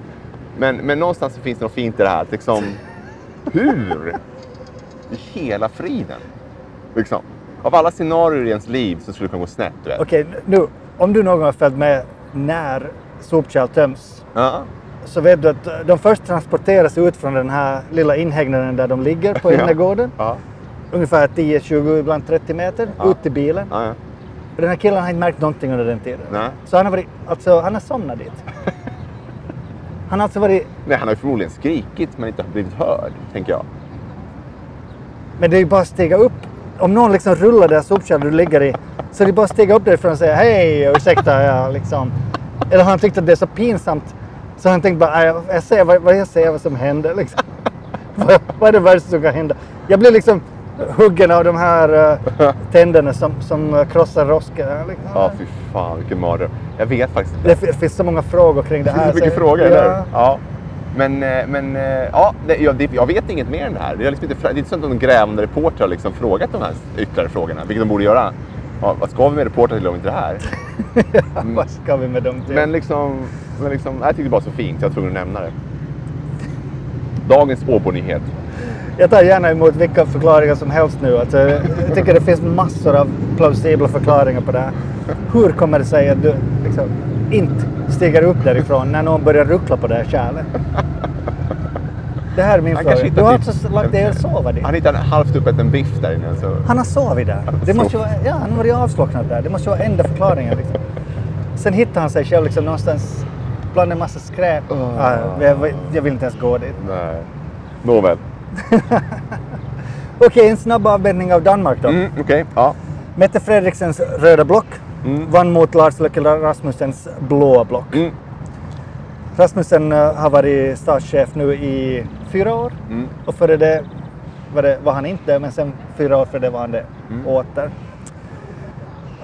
Men, men någonstans så finns det något fint i det här. Att liksom, hur i hela friden? Liksom. Av alla scenarier i ens liv så skulle det kunna gå snett. Okej nu. Om du någon gång har följt med när sopkärl töms Ja. så vet du att de först transporteras ut från den här lilla inhägnaden där de ligger på innergården. Ja. Ungefär 10, 20, ibland 30 meter Ja. ut till bilen. Ja, ja. Och den här killen har inte märkt någonting under den tiden. Nej. Så han har, varit, alltså, han har somnat dit. Han har alltså varit... Nej, han har förmodligen skrikit men inte blivit hörd, tänker jag. Men det är ju bara att stiga upp. Om någon liksom rullar det här sopkärlet du ligger i så är det bara att stiga upp därifrån och säga hej ursäkta. Ja, liksom. Eller har han tyckt att det är så pinsamt så han tänkt bara "Nej, jag, jag ser vad, vad jag ser vad som händer. Liksom. vad, vad är det värsta som kan hända? Jag blir liksom huggen av de här uh, tänderna som, som uh, krossar roskor. Liksom. Ja, fy fan vilken mardröm. Jag vet faktiskt inte. Det fi- finns så många frågor kring det Det här. finns så mycket så- frågor, ja. eller hur? Ja. Men, eh, men eh, ja, det, jag, det, jag vet inget mer än det här. Det är, liksom inte, det är inte så att någon grävande reporter har liksom frågat de här ytterligare frågorna, vilket de borde göra. Ja, vad ska vi med reportrar till om inte det här? Mm. Vad ska vi med dem till? Men liksom, men liksom, jag tyckte det var så fint, jag var tvungen att nämna det. Dagens Åbo-nyhet. Jag tar gärna emot vilka förklaringar som helst nu. Alltså, jag tycker det finns massor av plausibla förklaringar på det här. Hur kommer det sig att du liksom, inte stiger upp därifrån när någon börjar ruckla på det här kärlet? Det här är min Han fråga. Du har alltså lagt dig och sova dit? Han hittade halvt uppäten biff där inne. Så. Han har sovit där. Det måste vara, ja, han har varit avslocknad där. Det måste vara enda förklaringen. Liksom. Sen hittar han sig själv liksom någonstans bland en massa skräp. Oh. Ja, jag, jag vill inte ens gå dit. Nej. Nåväl. Okej, en snabb avbäddning av Danmark då. Mm, Okej, ja. Mette Fredriksens röda block Mm. vann mot Lars Løkke Rasmussens blå block. Mm. Rasmussen eh, har varit statschef nu i fyra år Mm. och före det var, det var han inte men sen fyra år före det var han det Mm. åter.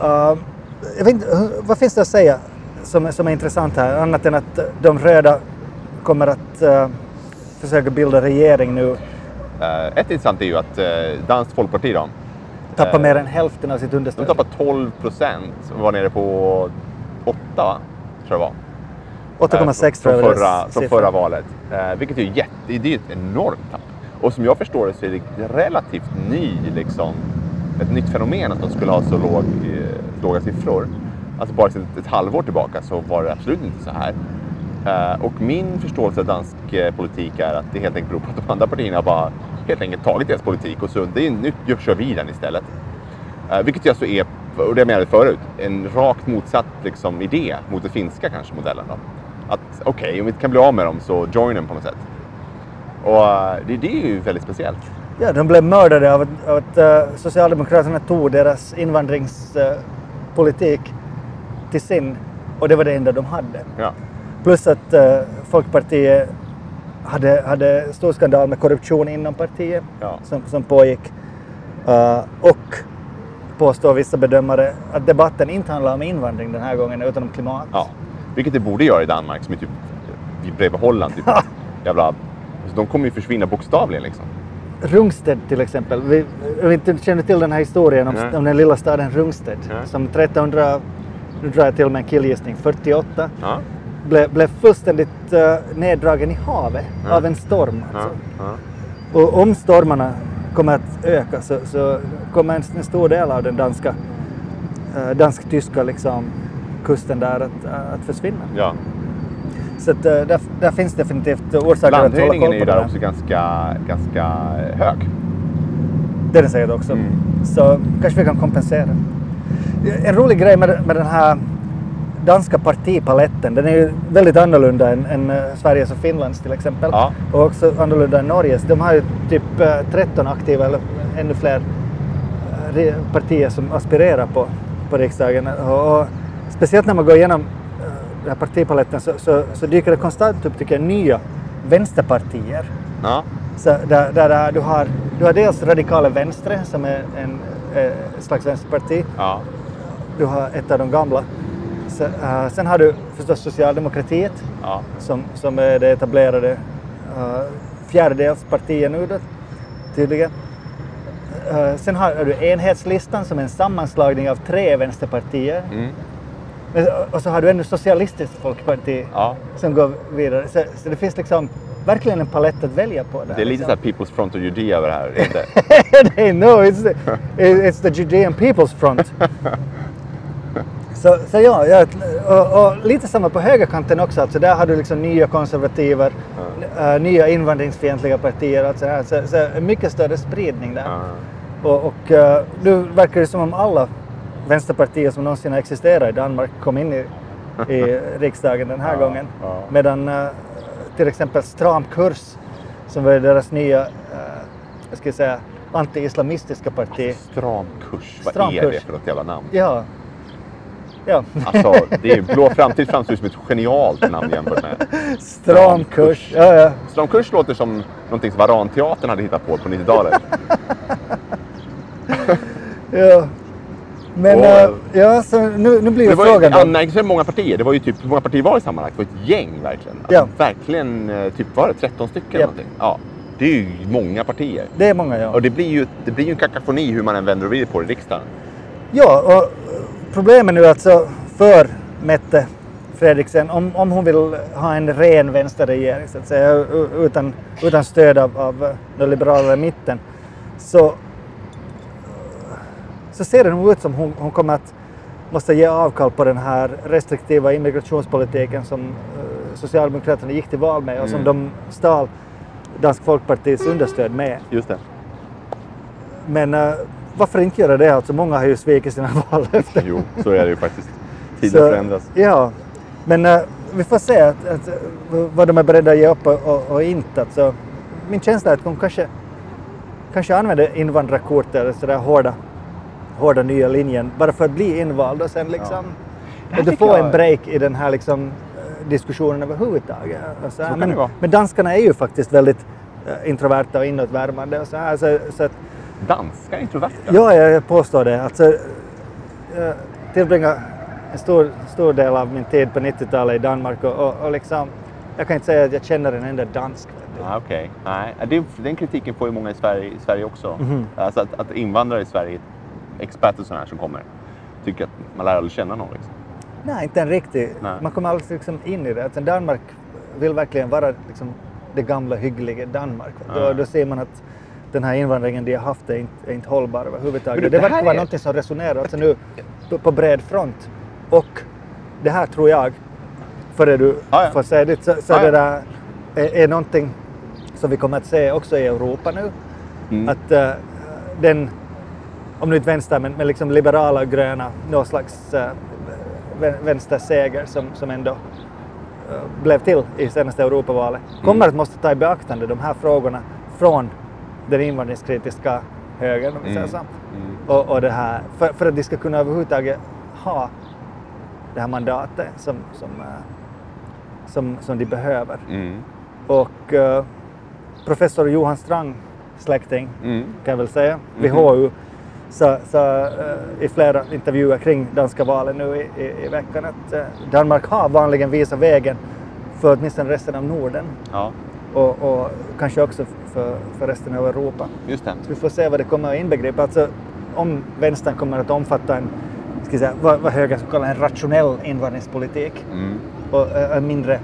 Uh, jag vet inte, vad finns det att säga som, som är intressant här annat än att de röda kommer att eh, försöka bilda regering nu, ett intressant är ju att uh, Danskt Folkparti då, tappa Eh, mer än hälften av sitt de understöd. tappade 12 procent och var nere på 8 va? Tror jag det var. 8,6 Eh, tror jag från, förra, från förra valet. Eh, vilket är ju jätte, det är ju ett enormt tapp. Och som jag förstår det så är det relativt ny, liksom, ett nytt fenomen att de skulle ha så låg, eh, låga siffror. Alltså bara ett, ett halvår tillbaka så var det absolut inte så här. Eh, och min förståelse av dansk eh, politik är att det helt enkelt beror på att de andra partierna bara helt enkelt tagit deras politik och så det är nytt, kör vi den istället. Eh, vilket ju alltså är, och det jag menade förut, en rakt motsatt liksom, idé mot den finska kanske modellen. Då. Att okej, om vi inte kan bli av med dem så join dem på något sätt. Och det, det är ju väldigt speciellt. Ja, de blev mördade av att, av att eh, Socialdemokraterna tog deras invandringspolitik till sin och det var det enda de hade. Ja. Plus att eh, Folkpartiet hade, hade stor skandal med korruption inom partiet Ja. som, som pågick. Eh, och påstår vissa bedömare att debatten inte handlar om invandring den här gången utan om klimat. ja. Vilket det borde göra i Danmark som är typ vi bredvid Holland. Typ. Jävla, alltså, de kommer ju försvinna bokstavligen liksom. Rungsted till exempel. Vi, inte, känner till den här historien om, om den lilla staden Rungsted som 1300, nu drar jag till med en killgissning, 48 Ja. Blev, blev fullständigt uh, neddragen i havet Ja. av en storm. Ja. Alltså. Ja. Och om stormarna kommer att öka så, så kommer en, en stor del av den danska, uh, dansk-tyska liksom, kusten där att, att försvinna. ja. Så att, uh, där, där finns definitivt orsaker att hålla Landhöjningen koll är på ju det där där. också ganska, ganska hög. Det är den säkert också. Mm. Så kanske vi kan kompensera. En rolig grej med, med den här danska partipaletten, den är ju väldigt annorlunda än, än eh, Sveriges och Finlands till exempel. Ja. Och också annorlunda än Norges. De har ju typ eh, 13 aktiva eller ännu fler eh, partier som aspirerar på, på riksdagen. Och, och speciellt när man går igenom eh, den här partipaletten så, så, så dyker det konstant upp tycker jag, nya vänsterpartier. Ja. Så där, där, du, har, du har dels Radikala Venstre som är en eh, slags vänsterparti. Ja. Du har ett av de gamla. Så, eh, sen har du förstås Socialdemokratiet Ja. som, som är det etablerade uh, fjärdedelspartiet nu då, tydligen. Eh, sen har du Enhetslistan som är en sammanslagning av tre vänsterpartier. Mm. Men- Och så har du ännu Socialistiskt Folkparti ja. som går vidare. Så, så det finns liksom verkligen en palett att välja på. Där, Det är lite liksom. så People's Front of Judea över det här. är det Inte? No, it's the, it's the Judean People's Front. Så, så ja, ja och, och lite samma på högerkanten också. Alltså där har du liksom nya konservativer, äh, nya invandringsfientliga partier. Alltså här, så, så mycket större spridning där. Ja. Och, och äh, nu verkar det som om alla vänsterpartier som någonsin har existerat i Danmark kom in i, i riksdagen den här gången. Medan äh, till exempel Stram kurs, som var deras nya, jag ska säga, anti-islamistiska parti. Stram kurs. Vad Stram är kurs. det för något jävla namn? Ja. Ja, Alltså, det är Blå framtid framstår som ett genialt namn jämfört med... stram kurs. Ja, ja. Stram kurs låter som någonting som Varanteatern hade hittat på på 90-talet. ja. Men Och- äh, ja, så nu, nu blir Det var frågan då. anmärkningsvärt många partier. Det var ju typ, hur många partier var det sammanlagt? Det var ett gäng verkligen. Alltså, Ja. Verkligen, eh, typ var det 13 stycken Ja. någonting? Ja. Det är ju många partier. Det är många ja. Och det blir ju, det blir ju en kakafoni hur man än vänder och vrider på det i riksdagen. Ja, och eh, problemet nu alltså för Mette Fredriksen, om, om hon vill ha en ren vänsterregering så att säga, utan, utan stöd av, av den liberala mitten, så, så ser det nog ut som hon, hon kommer att måste ge avkall på den här restriktiva immigrationspolitiken som eh, Socialdemokraterna gick till val med och som Mm. de stal Dansk Folkpartis understöd med. Just det. Men eh, varför inte göra det? Alltså, många har ju svikit sina vallöften. Jo, så är det ju faktiskt. Tiden Så, förändras. Ja, men eh, vi får se att, att, vad de är beredda att ge upp och, och, och inte. Alltså, min känsla är att de kanske, kanske använder invandrarkort eller sådär hårda, hårda nya linjen bara för att bli invald och sen liksom... Att du får jag- en break i den här liksom eh, diskussionen överhuvudtaget. Alltså, men, men danskarna är ju faktiskt väldigt eh, introverta och inåtvärmande och så här. Så, så att, Danskar är introverta. ja, jag påstår det. Alltså, jag tillbringar en stor, stor del av min tid på 90-talet i Danmark och, och, och liksom, jag kan inte säga att jag känner en enda dansk. Ah, Okej. Nej, det, den kritiken får ju många i Sverige, i Sverige också. Mhm. Alltså att, att invandrare i Sverige, experter sådana här som kommer, tycker att man lär aldrig känna någon. Liksom. Nej, inte en riktig. Nej. Man kommer aldrig liksom in i det. Alltså, Danmark vill verkligen vara liksom, det gamla hyggliga Danmark. Då, Ja. då ser man att den här invandringen de har haft är inte, är inte hållbar överhuvudtaget. Men det, verkar vara är- någonting som resonerar alltså nu på, på bred front. Och det här tror jag, före du Ja, ja. får säga ditt, så, så ja. det där är, är någonting som vi kommer att se också i Europa nu. Mm. Att eh, den, om nu inte vänster, men, men liksom liberala och gröna, någon slags uh, vänsterseger som, som ändå eh, blev till i senaste Europavalet, kommer att måste ta i beaktande de här frågorna från den invandringskritiska högern, om vi säger Mm. så. Mm. Och, och det här, för, för att de ska kunna överhuvudtaget ha det här mandatet som, som, eh, som, som de behöver. Mm. Och eh, professor Johan Strang, släkting, Mm. kan jag väl säga, vid Mhm. HU, sa, sa eh, i flera intervjuer kring danska valet nu i, i, i veckan att eh, Danmark har vanligen visat vägen för åtminstone resten av Norden Ja, och, och kanske också för, för resten av Europa. just det. Så vi får se vad det kommer att inbegripa. Alltså, om vänstern kommer att omfatta en, ska säga, vad, vad högern skulle kalla en rationell invandringspolitik Mm. och eh, en mindre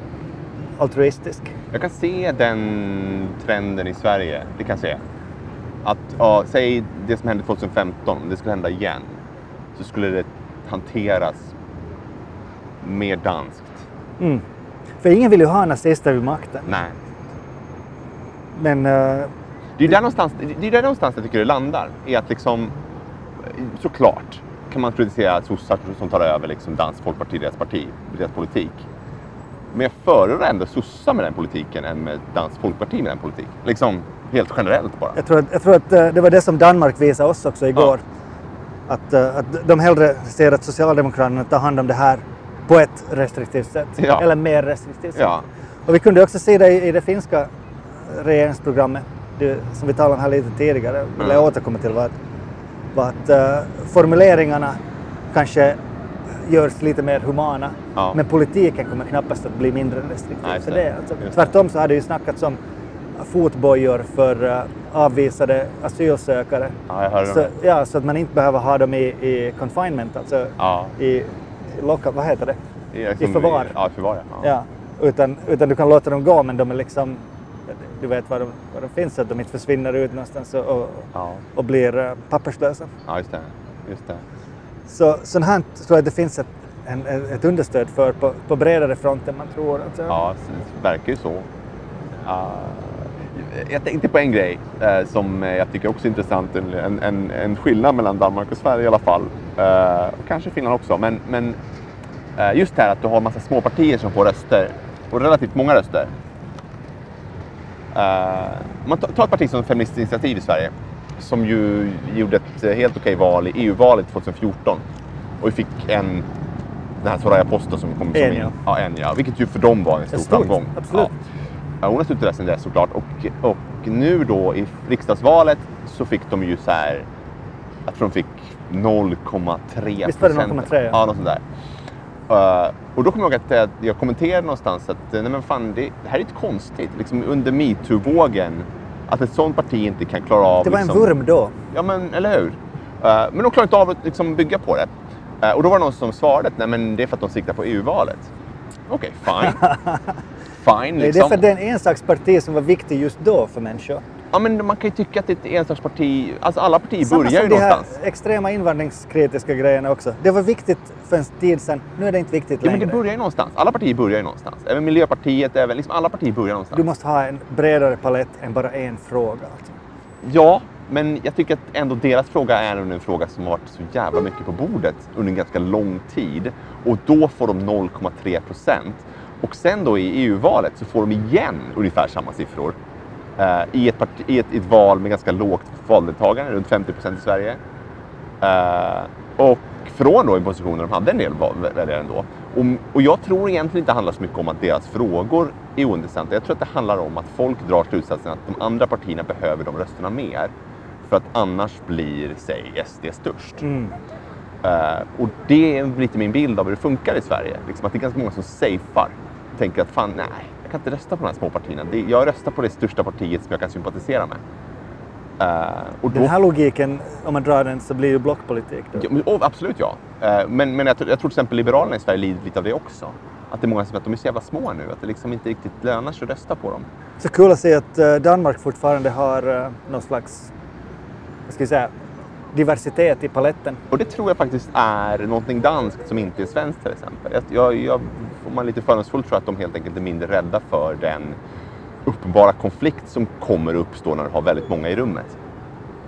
altruistisk. Jag kan se den trenden i Sverige. Det kan jag se. Att, ja, säg det som hände 2015, om det skulle hända igen, så skulle det hanteras mer danskt. Mm. För ingen vill ju ha nazister vid makten. Nej. Men eh, Det är där någonstans, det är där någonstans jag tycker det landar. I att liksom, såklart kan man kritisera sossar som tar över liksom Dansk Folkparti, deras parti, deras politik. Men jag föredrar ändå sossar med den politiken än med Dansk Folkparti med den politiken. Liksom helt generellt bara. jag tror, att, jag tror att eh, det var det som Danmark visade oss också igår. Att, eh, att de hellre ser att Socialdemokraterna tar hand om det här på ett restriktivt sätt. Ja. Eller mer restriktivt sätt. Ja. Och vi kunde också se det i, i det finska regeringsprogrammet det, som vi talade om här lite tidigare. Vill jag Mm. återkomma till var att, var att eh, formuleringarna kanske görs lite mer humana. Ja. Men politiken kommer knappast att bli mindre restriktiv Nej, för det. Alltså, tvärtom så har det ju snackats om fotbojor för eh, avvisade asylsökare. Ja, Så, ja, så att man inte behöver ha dem i, i confinement, alltså Ja. i, locka, vad heter det? I, liksom, I förvar. Ja, i förvar ja. Ja, utan, utan du kan låta dem gå men de är liksom, du vet var de, var de finns så att de inte försvinner ut någonstans och, och, Ja, och blir eh, papperslösa. ja just det. Just det. Så sånt här tror jag att det finns ett, en, ett understöd för på, på bredare front än man tror. Alltså. Ja, det verkar ju så. Ah, jag tänkte på en grej eh, som jag tycker också är intressant. En, en, en skillnad mellan Danmark och Sverige i alla fall. Eh, och kanske Finland också. Men, men just det här att du har en massa småpartier som får röster. Och relativt många röster. Eh, man tar ett parti som Feministiskt initiativ i Sverige. Som ju gjorde ett eh, helt okej val i EU-valet 2014. Och vi fick en, den här Soraya Posta som kom som En, ja. Ja, en ja. Vilket ju för dem var en stor stort, framgång. absolut. Ja. Hon har suttit där sedan dess såklart. Och, och nu då i riksdagsvalet så fick de ju så här, jag tror de fick 0,3 Visst var det 0,3, ja. Ja, något sånt där. Eh, och då kommer jag ihåg att jag kommenterade någonstans att nej men fan, det, det här är inte konstigt. Liksom under metoo-vågen, att ett sånt parti inte kan klara av... Det var en liksom, vurm då. Ja, men eller hur? Eh, men de klarar inte av att liksom, bygga på det. Eh, och då var det någon som svarade att nej, men det är för att de siktar på EU-valet. Okej, fine. fine, Nej, Det är liksom. för att det är en ensaksparti som var viktig just då för människor. Ja, men man kan ju tycka att ett ensaksparti... Alltså alla partier Samma börjar ju som de här någonstans. extrema invandringskritiska grejerna också. Det var viktigt för en tid sedan, nu är det inte viktigt Ja, men längre. det börjar ju någonstans. Alla partier börjar ju någonstans. Även Miljöpartiet, även liksom alla partier börjar någonstans. Du måste ha en bredare palett än bara en fråga. Alltså. Ja, men jag tycker att ändå deras fråga är en fråga som har varit så jävla mycket på bordet under en ganska lång tid. Och då får de 0,3 procent. Och sen då i EU-valet så får de igen ungefär samma siffror. Eh, i, ett parti, i, ett, I ett val med ganska lågt valdeltagande, runt 50 procent i Sverige. Eh, och från då i positioner de hade en del väljare ändå. Och, och jag tror egentligen inte det handlar så mycket om att deras frågor är ointressanta. Jag tror att det handlar om att folk drar slutsatsen att de andra partierna behöver de rösterna mer. För att annars blir, säg, SD störst. Mm. Eh, och det är lite min bild av hur det funkar i Sverige. Liksom att det är ganska många som safear. Tänker att fan, nej, jag kan inte rösta på de här små partierna. Det, jag röstar på det största partiet som jag kan sympatisera med. Eh, och Den här logiken, om man drar den, så blir ju blockpolitik. Då. Ja, men, oh, absolut ja. Eh, men men jag, tror- jag tror till exempel Liberalerna i Sverige lider lite av det också. Att det är många som att de är så jävla små nu. Att det liksom inte riktigt lönar sig att rösta på dem. Så kul att se att eh, Danmark fortfarande har uh, någon slags, vad ska vi säga, diversitet i paletten. Och det tror jag faktiskt är någonting danskt som inte är svenskt till exempel. Jag, jag, om man lite fördomsfull tror att de helt enkelt är mindre rädda för den uppenbara konflikt som kommer att uppstå när du har väldigt många i rummet.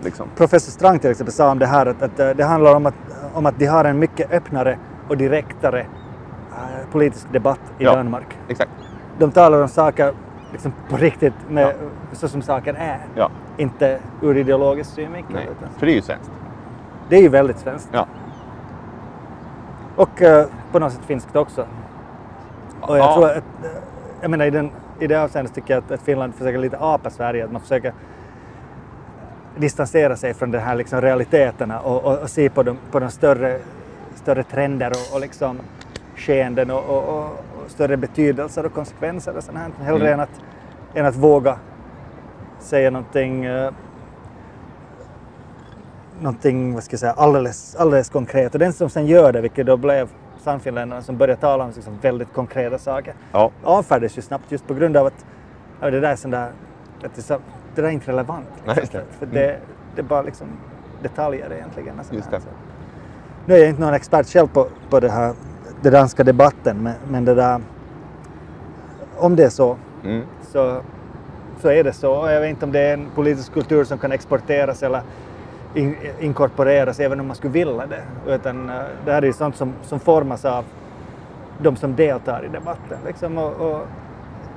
Liksom. Professor Strang till exempel sa om det här att, att eh, det handlar om att, om att de har en mycket öppnare och direktare eh, politisk debatt i Ja. Danmark. Exakt. De talar om saker liksom på riktigt, med, så som saken är. Ja. Inte ur ideologisk synvinkel. Nej. För det är ju svenskt. Det är ju väldigt svenskt. Ja. Och eh, på något sätt finskt också. Och jag Ja. tror att, eh, jag menar i, den, i det avseendet tycker jag att, att Finland försöker lite apa Sverige, att man försöker distansera sig från de här liksom realiteterna och, och, och se på de, på de större, större trender och, och liksom skeenden och, och, och, och större betydelser och konsekvenser och sånt här. Hellre Mm. än, att, än att våga säga någonting eh, någonting, vad ska jag säga, alldeles, alldeles konkret. Och den som sen gör det, vilket då blev Sannfinländarna som började tala om liksom väldigt konkreta saker, Ja. avfärdas ju snabbt just på grund av att ja, det där är sån där, att det, är så, det där är inte relevant. Nej, just det. För det, det är bara liksom detaljer egentligen. sånt Just det. Så. Nu är jag inte någon expert själv på, på det här, den danska debatten, men, men det där, om det är så, Mm. så, så är det så. Jag vet inte om det är en politisk kultur som kan exporteras eller in, inkorporeras även om man skulle vilja det. Utan eh, det här är ju sånt som, som formas av de som deltar i debatten. Liksom, och, och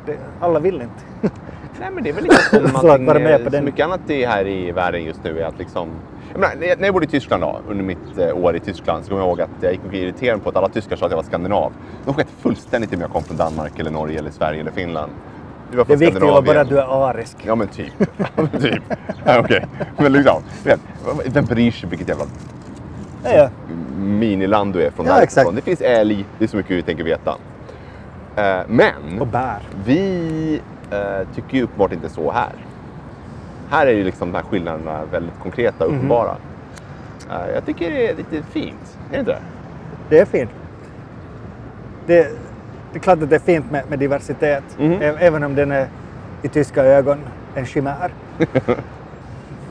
det, alla vill inte. Nej men det är väl För att någonting, vara med på så mycket annat i, här i världen just nu är att liksom... Jag menar, när jag- bodde i Tyskland då, under mitt eh, år i Tyskland så kommer jag ihåg att jag gick och irriterade mig på att alla tyskar sa att jag var skandinav. De sket fullständigt i om jag kom från Danmark eller Norge eller Sverige eller Finland. Du var Det från viktigt att Skandinavien. bara att du är arisk. Ja men typ. Typ. Okej. Men liksom, vet, vem bryr sig vilket jävla Ja, ja. miniland du är från Ja, därifrån. exakt. Det finns älg, det är så mycket vi tänker veta. Eh, men Och bär. vi eh, tycker ju uppenbart inte så här. Här är ju liksom de här skillnaderna väldigt konkreta och Mhm. uppenbara. Eh, jag tycker det är lite fint. Är det inte det? Det är fint. Det, det är klart att det är fint med, med diversitet, ä- även om den är i tyska ögon en chimär.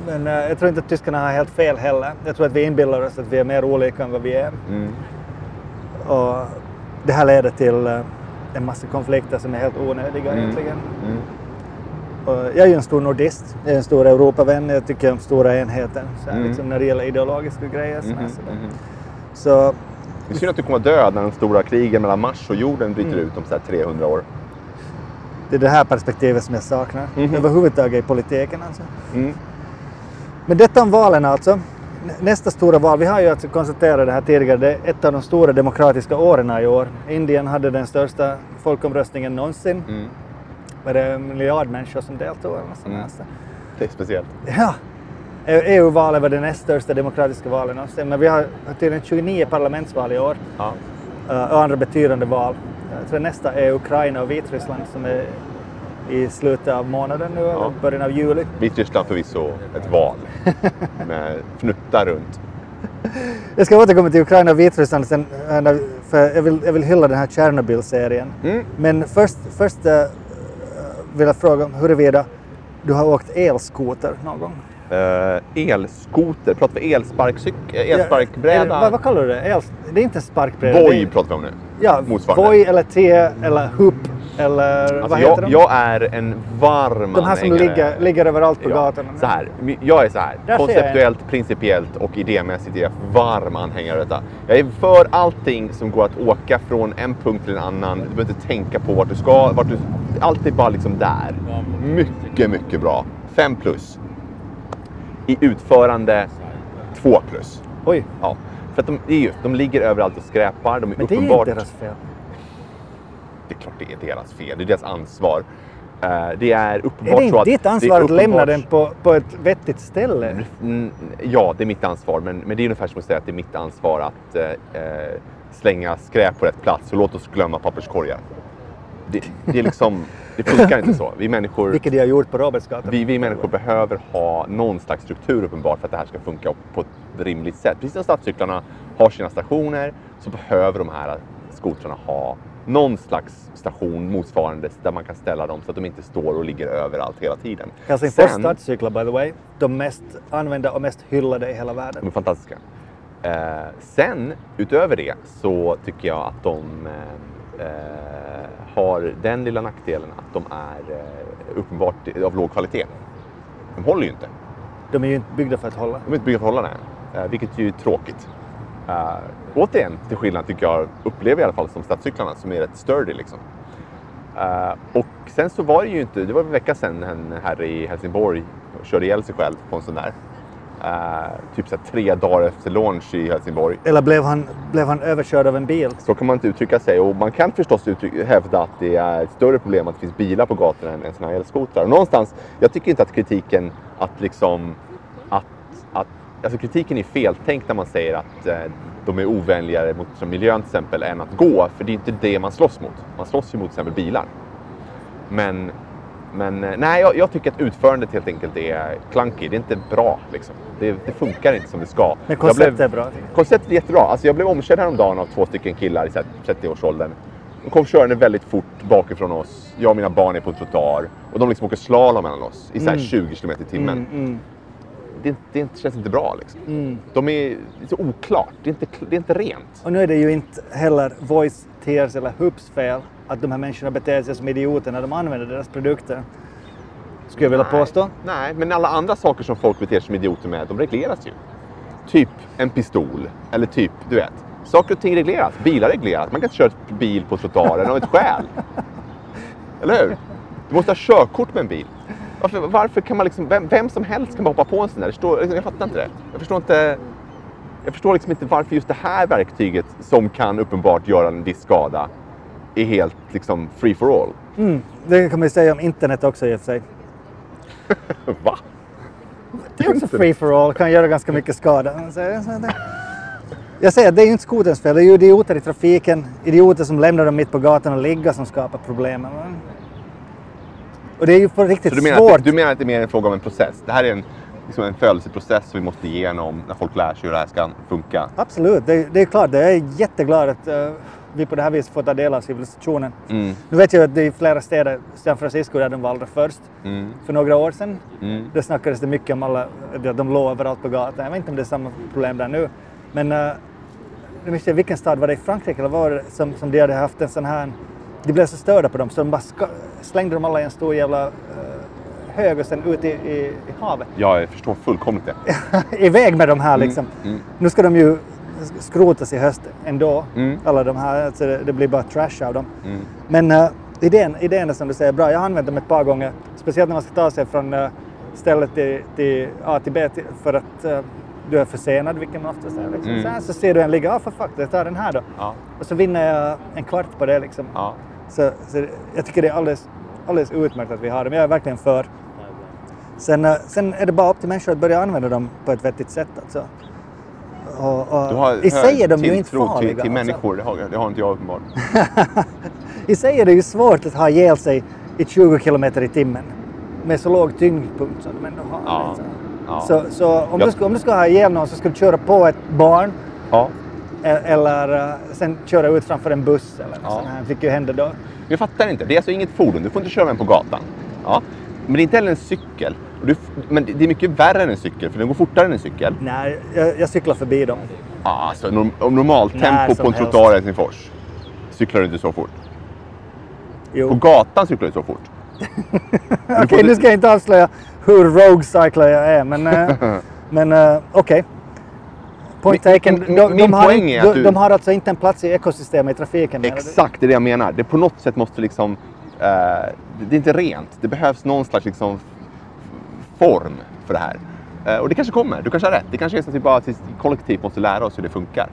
Men eh, jag tror inte att tyskarna har helt fel heller. Jag tror att vi inbillar oss att vi är mer olika än vad vi är. Mm. Och det här leder till eh, en massa konflikter som är helt onödiga Mm. egentligen. Mm. Och jag är ju en stor nordist, jag är en stor Europavän, jag tycker om stora enheter så här, Mm. liksom när det gäller ideologiska grejer. här Mhm, saker. mhm. Så Det är synd att du kommer att dö när de stora krigen mellan Mars och jorden bryter Mm. ut om så här 300 år. det är det här perspektivet som jag saknar Mhm. överhuvudtaget i politiken. Alltså. Mm. Men detta om valen alltså. Nä- Nästa stora val, vi har ju alltså konstaterat det här tidigare, det är ett av de stora demokratiska åren i år. Indien hade den största folkomröstningen någonsin. Mm. Var det en miljard människor som deltog eller något sånt Mm. där, så. Det är speciellt. Ja. E- EU-valet var det näst största demokratiska valet någonsin. Men vi har tydligen 29 parlamentsval i år Ja. eh, och andra betydande val. Jag tror nästa är Ukraina och Vitryssland som är i slutet av månaden nu, eller början av juli. Vitryssland förvisso ett val med fnuttar runt. Jag ska återkomma till Ukraina och Vitryssland sen, eh, för jag vill, jag vill hylla den här Tjernobyl-serien. Mm. Men först, först eh, vill jag fråga huruvida du har åkt elskoter någon gång? Uh, elskoter, pratar vi elsparkcykel, Ja, elsparkbräda? vad, vad kallar du det? El, det är inte sparkbräda. Är- pratar vi om nu. Ja. Voi eller T eller Hoop eller vad Alltså, heter jag, de? jag är en varm de här som ligger, ligger överallt på Ja, gatorna. Så här, jag är så här. Där Konceptuellt, principiellt och idémässigt är jag varm anhängare av detta. Jag är för allting som går att åka från en punkt till en annan. Du behöver inte tänka på vart du ska. Vart du, allt är bara liksom där. Mycket, mycket bra. Fem plus. I utförande, två plus. Oj, Ja, för att de, det är just, de ligger överallt och skräpar. De är men det är ju deras fel. Det är klart det är deras fel. Det är deras ansvar. Eh, det är Är uppenbart det så att... ditt det är ansvar att lämna den på, på ett vettigt ställe? Mm, ja, det är mitt ansvar. Men, men det är ungefär som att säga att det är mitt ansvar att eh, eh, slänga skräp på rätt plats och låt oss glömma papperskorgar. Det, det är liksom... Det funkar inte så. Vi människor... Vilket de har gjort på Robertsgatan. Vi, vi människor behöver ha någon slags struktur uppenbart för att det här ska funka på ett rimligt sätt. Precis som stadscyklarna har sina stationer så behöver de här skotrarna ha någon slags station motsvarande där man kan ställa dem så att de inte står och ligger överallt hela tiden. Helsingfors Sen- stadscyklar by the way. De mest använda och mest hyllade i hela De världen. är fantastiska. Eh, sen, utöver det, så tycker jag att de eh, eh, har den lilla nackdelen att de är eh, uppenbart av låg kvalitet. De håller ju inte. De är ju inte byggda för att hålla. De är inte byggda för att hålla det, eh, vilket ju är tråkigt. Uh, återigen, till skillnad tycker jag, upplever jag i alla fall som stadscyklarna som är rätt sturdy liksom. Eh, och sen så var det ju inte, det var en vecka sedan en herre i Helsingborg körde ihjäl sig själv på en sån där. Eh, typ så tre dagar efter launch i Helsingborg. Eller blev han, blev han överkörd av en bil? Så kan man inte uttrycka sig och man kan förstås uttryck, hävda att det är ett större problem att det finns bilar på gatorna än, än sådana här elskotrar. Någonstans, jag tycker inte att kritiken att liksom att, att alltså kritiken är feltänkt när man säger att eh, de är ovänligare mot som miljön till exempel än att gå, för det är inte det man slåss mot. Man slåss ju mot till exempel bilar. Men, men eh, nej, jag, jag tycker att utförandet helt enkelt är clunky. Det är inte bra liksom. Det, det funkar inte som det ska. Men konceptet blev- är bra. Konceptet är jättebra. Alltså jag blev omkörd häromdagen av två stycken killar i så här 30-årsåldern. De kom körande väldigt fort bakifrån oss. Jag och mina barn är på trottoar. Och de liksom åker slalom mellan oss i så här Mm. 20 km i timmen. Mm, mm, Det, det känns inte bra liksom. mm. De är, det är så oklart. Det är, inte, det är inte rent. Och nu är det ju inte heller Voice, Tears eller Hoops fel att de här människorna beter sig som idioter när de använder deras produkter. Skulle jag vilja Nej. påstå. Nej, men alla andra saker som folk beter sig som idioter med, de regleras ju. Typ en pistol. Eller typ, du vet. Saker och ting regleras. Bilar regleras. Man kan inte köra bil på trottoaren av ett skäl. Eller hur? Du måste ha körkort med en bil. Varför, varför kan man liksom, vem, vem som helst kan bara hoppa på en sån där? Jag fattar inte det. Jag förstår inte, jag förstår liksom inte varför just det här verktyget som kan uppenbart göra en viss skada är helt liksom free for all. Mm. Det kan man ju säga om internet också i och för sig. Va? Det är också free for all, kan göra ganska mycket skada. Jag säger att det är ju inte skoterns fel, det är ju idioter i trafiken, idioter som lämnar dem mitt på gatan och ligga som skapar problemen. Och det är ju på riktigt Så du menar, svårt. att, du menar att det är mer en fråga om en process? Det här är en, liksom en födelseprocess som vi måste igenom när folk lär sig hur det här ska funka. Absolut, det, det är klart. Jag är jätteglad att eh, vi på det här viset får ta del av civilisationen. Mm, Nu vet jag att det är flera städer, San Francisco där de var allra först, mm, för några år sedan. mm. Det snackades det mycket om alla, att de låg överallt på gatan. Jag vet inte om det är samma problem där nu. Men uh, jag minns inte vilken stad var det i Frankrike eller var det som, som de hade haft en sån här... De blev så störda på dem så de bara slängde dem alla i en stor jävla eh, hög och sen ut i, i, i havet. Ja, jag förstår fullkomligt det. Iväg med de här liksom. mm. Nu ska de ju skrotas i höst ändå. Mm. Alla de här, alltså det, det blir bara trash av dem. Mm. Men uh, idén, idén är som du säger bra. Jag har använt dem ett par gånger. Speciellt när man ska ta sig från uh, stället till, till A till B till, för att uh, du är försenad, vilket man oftast är. Liksom. Mm. Så, här, så ser du en ligga, ah för fuck, jag tar den här då. Ja, Och så vinner jag en kvart på det liksom. ja. Så, så jag tycker det är alldeles, alldeles utmärkt att vi har dem. Jag är verkligen för. Sen, sen är det bara upp till människor att börja använda dem på ett vettigt sätt. Alltså. Och, och, Du har I sig är de ju inte farliga. till, till alltså. människor. Det har, det har inte jag uppenbart. I sig är det ju svårt att ha ihjäl sig i 20 kilometer i timmen med så låg tyngdpunkt som de ändå har. Ja. liksom. Ja. Så, så om, Jag- du ska, om du ska ha ihjäl någon så ska du köra på ett barn Ja. e- eller uh, sen köra ut framför en buss eller Ja. sånt här. Fick ju hända då. Jag fattar inte. Det är alltså inget fordon. Du får inte köra med på gatan. Ja. Men det är inte heller en cykel. Du, men det är mycket värre än en cykel, för den går fortare än en cykel. Nej, jag, jag cyklar förbi dem. Ja, alltså norm, om normaltempo på en trottoar i Helsingfors cyklar du inte så fort. På Jo. gatan cyklar du så fort. Okej, får- nu ska jag inte avslöja hur rogue cycler jag är, men, eh, men eh, okej. Point Min- taken. min- De, de, min har poäng är de, att du- de har alltså inte en plats i ekosystemet i trafiken. Exakt, det är det jag menar. Det på något sätt måste liksom... Eh, det är inte rent. Det behövs någon slags liksom form för det här. Eh, och det kanske kommer, du kanske har rätt. Det kanske är så att vi bara kollektivt måste lära oss hur det funkar.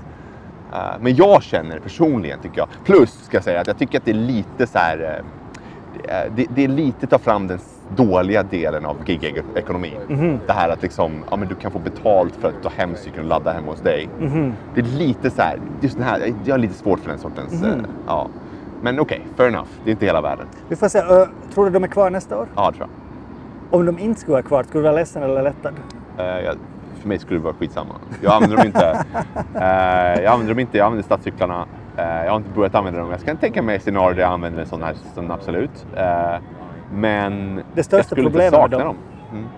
Eh, men jag känner personligen, tycker jag, plus ska jag säga, att jag tycker att det är lite så här... eh, det, det är lite ta fram den dåliga delen av gig-ekonomi. Det här att liksom, ja, men du kan få betalt för att ta hem cykeln och ladda hemma hos dig. Det är lite så här, just den här, jag har lite svårt för den sortens, eh, ja. Men okej, fair enough. Det är inte hela världen. Vi får se. Ö, tror du de är kvar nästa år? Ja, det tror Om de inte skulle vara kvar, skulle du vara ledsen eller lättad? Eh, jag. För mig skulle det vara skitsamma. Jag använder dem inte. Eh, jag använder dem inte, jag använder stadscyklarna. Eh, jag har inte börjat använda dem. Jag kan tänka mig scenarier där jag använder en sån här, sån absolut. Men Det största jag skulle inte sakna dem. dem-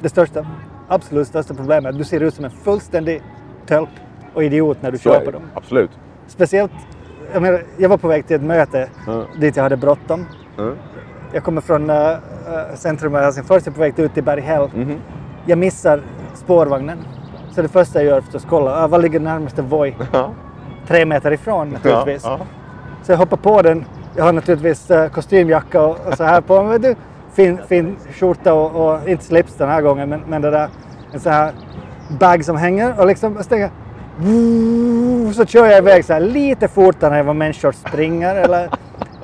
Det största, absolut största problemet är att du ser ut som en fullständig tölp och idiot när du Så köper dem. Absolut. Speciellt, jag, menar, jag var på väg till ett möte Mm. dit jag hade bråttom. Mm. Jag kommer från uh, centrum av Helsingfors, jag är på väg ut till Berghäll. Mhm. Jag missar spårvagnen. Så det första jag gör är förstås kolla, uh, var ligger närmaste Voi? Ja. Tre meter ifrån naturligtvis. Ja, Så jag hoppar på den. Jag har naturligtvis uh, kostymjacka och, och så här på mig. Du, fin, fin skjorta och, och inte slips den här gången, men, men det där, en sån här bag som hänger och liksom stänger. Så kör jag iväg så här lite fortare än vad människor springer eller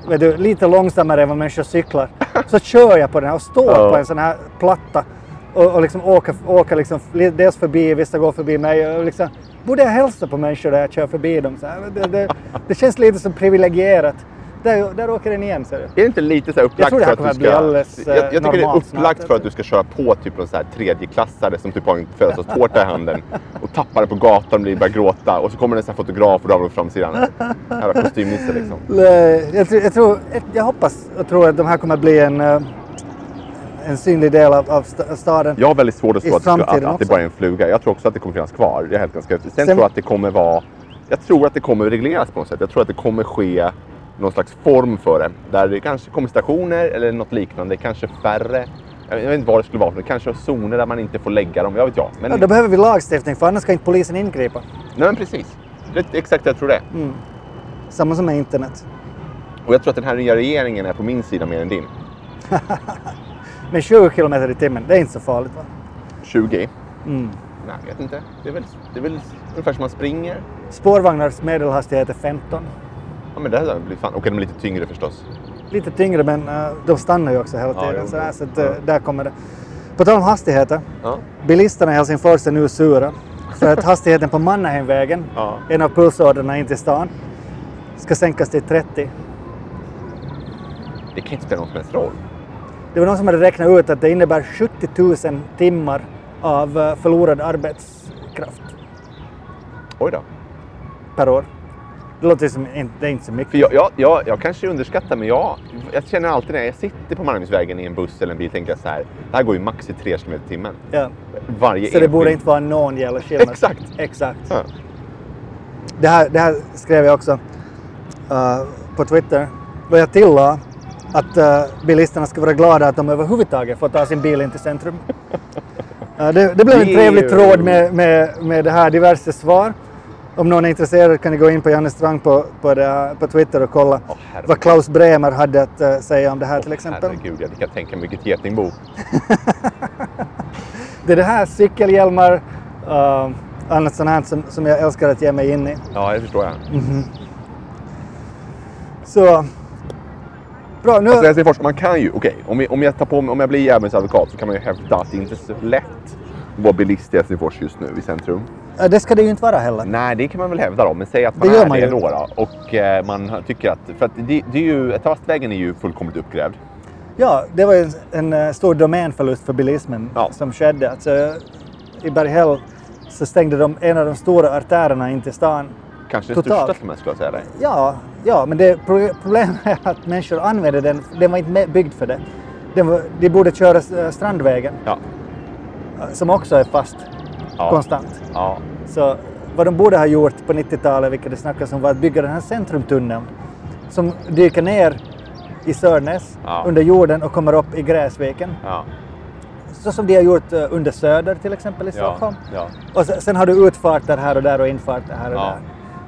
vet du, lite långsammare än vad människor cyklar. Så kör jag på den här och står Ja. på en sån här platta och, och liksom åker, åker liksom li- dels förbi, vissa går förbi mig och liksom borde jag hälsa på människor där jag kör förbi dem. Så här. Det, det, det känns lite som privilegierat. Där, där åker den igen ser du. Är det inte lite så upplagt Jag tror för att du ska... alldeles, jag, jag eh, tycker det är upplagt snart. för att du ska köra på typ en så här tredjeklassare som typ har en födelsedagstårta i handen och tappar den på gatan och blir börjar gråta och så kommer det en sån fotograf och du har den framsidan. Jävla kostymnisse liksom. Jag, tror- jag, tror, jag hoppas och tror att de här kommer att bli en, eh, en synlig del av, av sta- staden. Jag har väldigt svårt att tro att, att, att det bara är en fluga. Jag tror också att det kommer finnas kvar. Jag är helt ganska Sen, Sen- tror jag att det kommer vara... Jag tror att det kommer regleras på något sätt. Jag tror att det kommer ske någon slags form för det. Där det kanske kommer stationer eller något liknande. Kanske färre. Jag vet inte vad det skulle vara. Men kanske zoner där man inte får lägga dem. Jag vet jag. Men, Ja, då behöver vi lagstiftning för annars ska inte polisen ingripa. nej, men precis. Det är exakt det jag tror det är. Samma som med internet. Och jag tror att den här nya regeringen är på min sida mer än din. Men 20 kilometer i timmen, det är inte så farligt va? 20? Mm. Nej, jag vet inte. Det är väl, det är väl ungefär som man springer. Spårvagnars medelhastighet är 15. Ja, men det här blir fan... Okej, de är lite tyngre förstås. Lite tyngre men eh, de stannar ju också hela Ja, tiden. jo, så jo. så att, Ja. där kommer det. På tal om hastigheter. Ja. Bilisterna i Helsingfors är nu sura. För att hastigheten på Mannerheimvägen, Ja. en av pulsådrorna in till stan, ska sänkas till 30. Det kan inte spela någon som helst roll. Det var någon som hade räknat ut att det innebär 70 000 timmar av eh, förlorad arbetskraft Oj då. per år. Det låter som inte, det är inte så mycket. För jag, jag, jag, jag kanske underskattar, men jag, jag känner alltid när jag sitter på Malmösvägen i en buss eller en bil, tänker jag så här. Det här går ju max i 3 km i timmen. Ja. Varje Så det borde inte vara någon jävla skillnad. Exakt. Exakt. Ja. Det här, det här skrev jag också eh, på Twitter. Och jag tillade att uh, bilisterna ska vara glada att de överhuvudtaget får ta sin bil in till centrum. Eh, det, det blev en trevlig tråd med, med, med det här diverse svar. Om någon är intresserad kan ni gå in på Janne Strang på, på, det, på Twitter och kolla herregud. vad Klaus Bremer hade att eh, säga om det här till exempel. Herregud, jag kan tänka mig vilket getingbo. Det är det här cykelhjälmar, uh, annat sånt här som, som jag älskar att ge mig in i. Ja, det förstår jag. Så bra, nu... Alltså, Helsingfors, man kan ju, okej, om, vi- om, jag tar på mig- om jag blir djävulens advokat så kan man ju hävda att det inte är så lätt att vara bilist i Helsingfors just nu i centrum. Det ska det ju inte vara heller. Nej, det kan man väl hävda då, men säg att man Det är man det ju. då, och eh, man tycker att, för att det, det är ju, Tavastvägen är ju fullkomligt uppgrävd. Ja, det var en, en eh, stor domänförlust för bilismen Ja. som skedde. Alltså, I Berghäll så stängde de en av de stora artärerna in till stan. Kanske den Totalt. största och med skulle säga det. Ja, ja men det, pro- problemet är att människor använder den. Den var inte byggd för det. Den var, de borde köra eh, Strandvägen Ja. som också är fast Ja. konstant. Ja. Så vad de borde ha gjort på 90-talet, vilket det snackas om, var att bygga den här centrumtunneln som dyker ner i Sörnäs Ja. under jorden och kommer upp i Gräsviken. Ja. Så som de har gjort eh, under Söder till exempel i. Stockholm. Ja. Och sen, har du utfarter här och där och infarter här och där.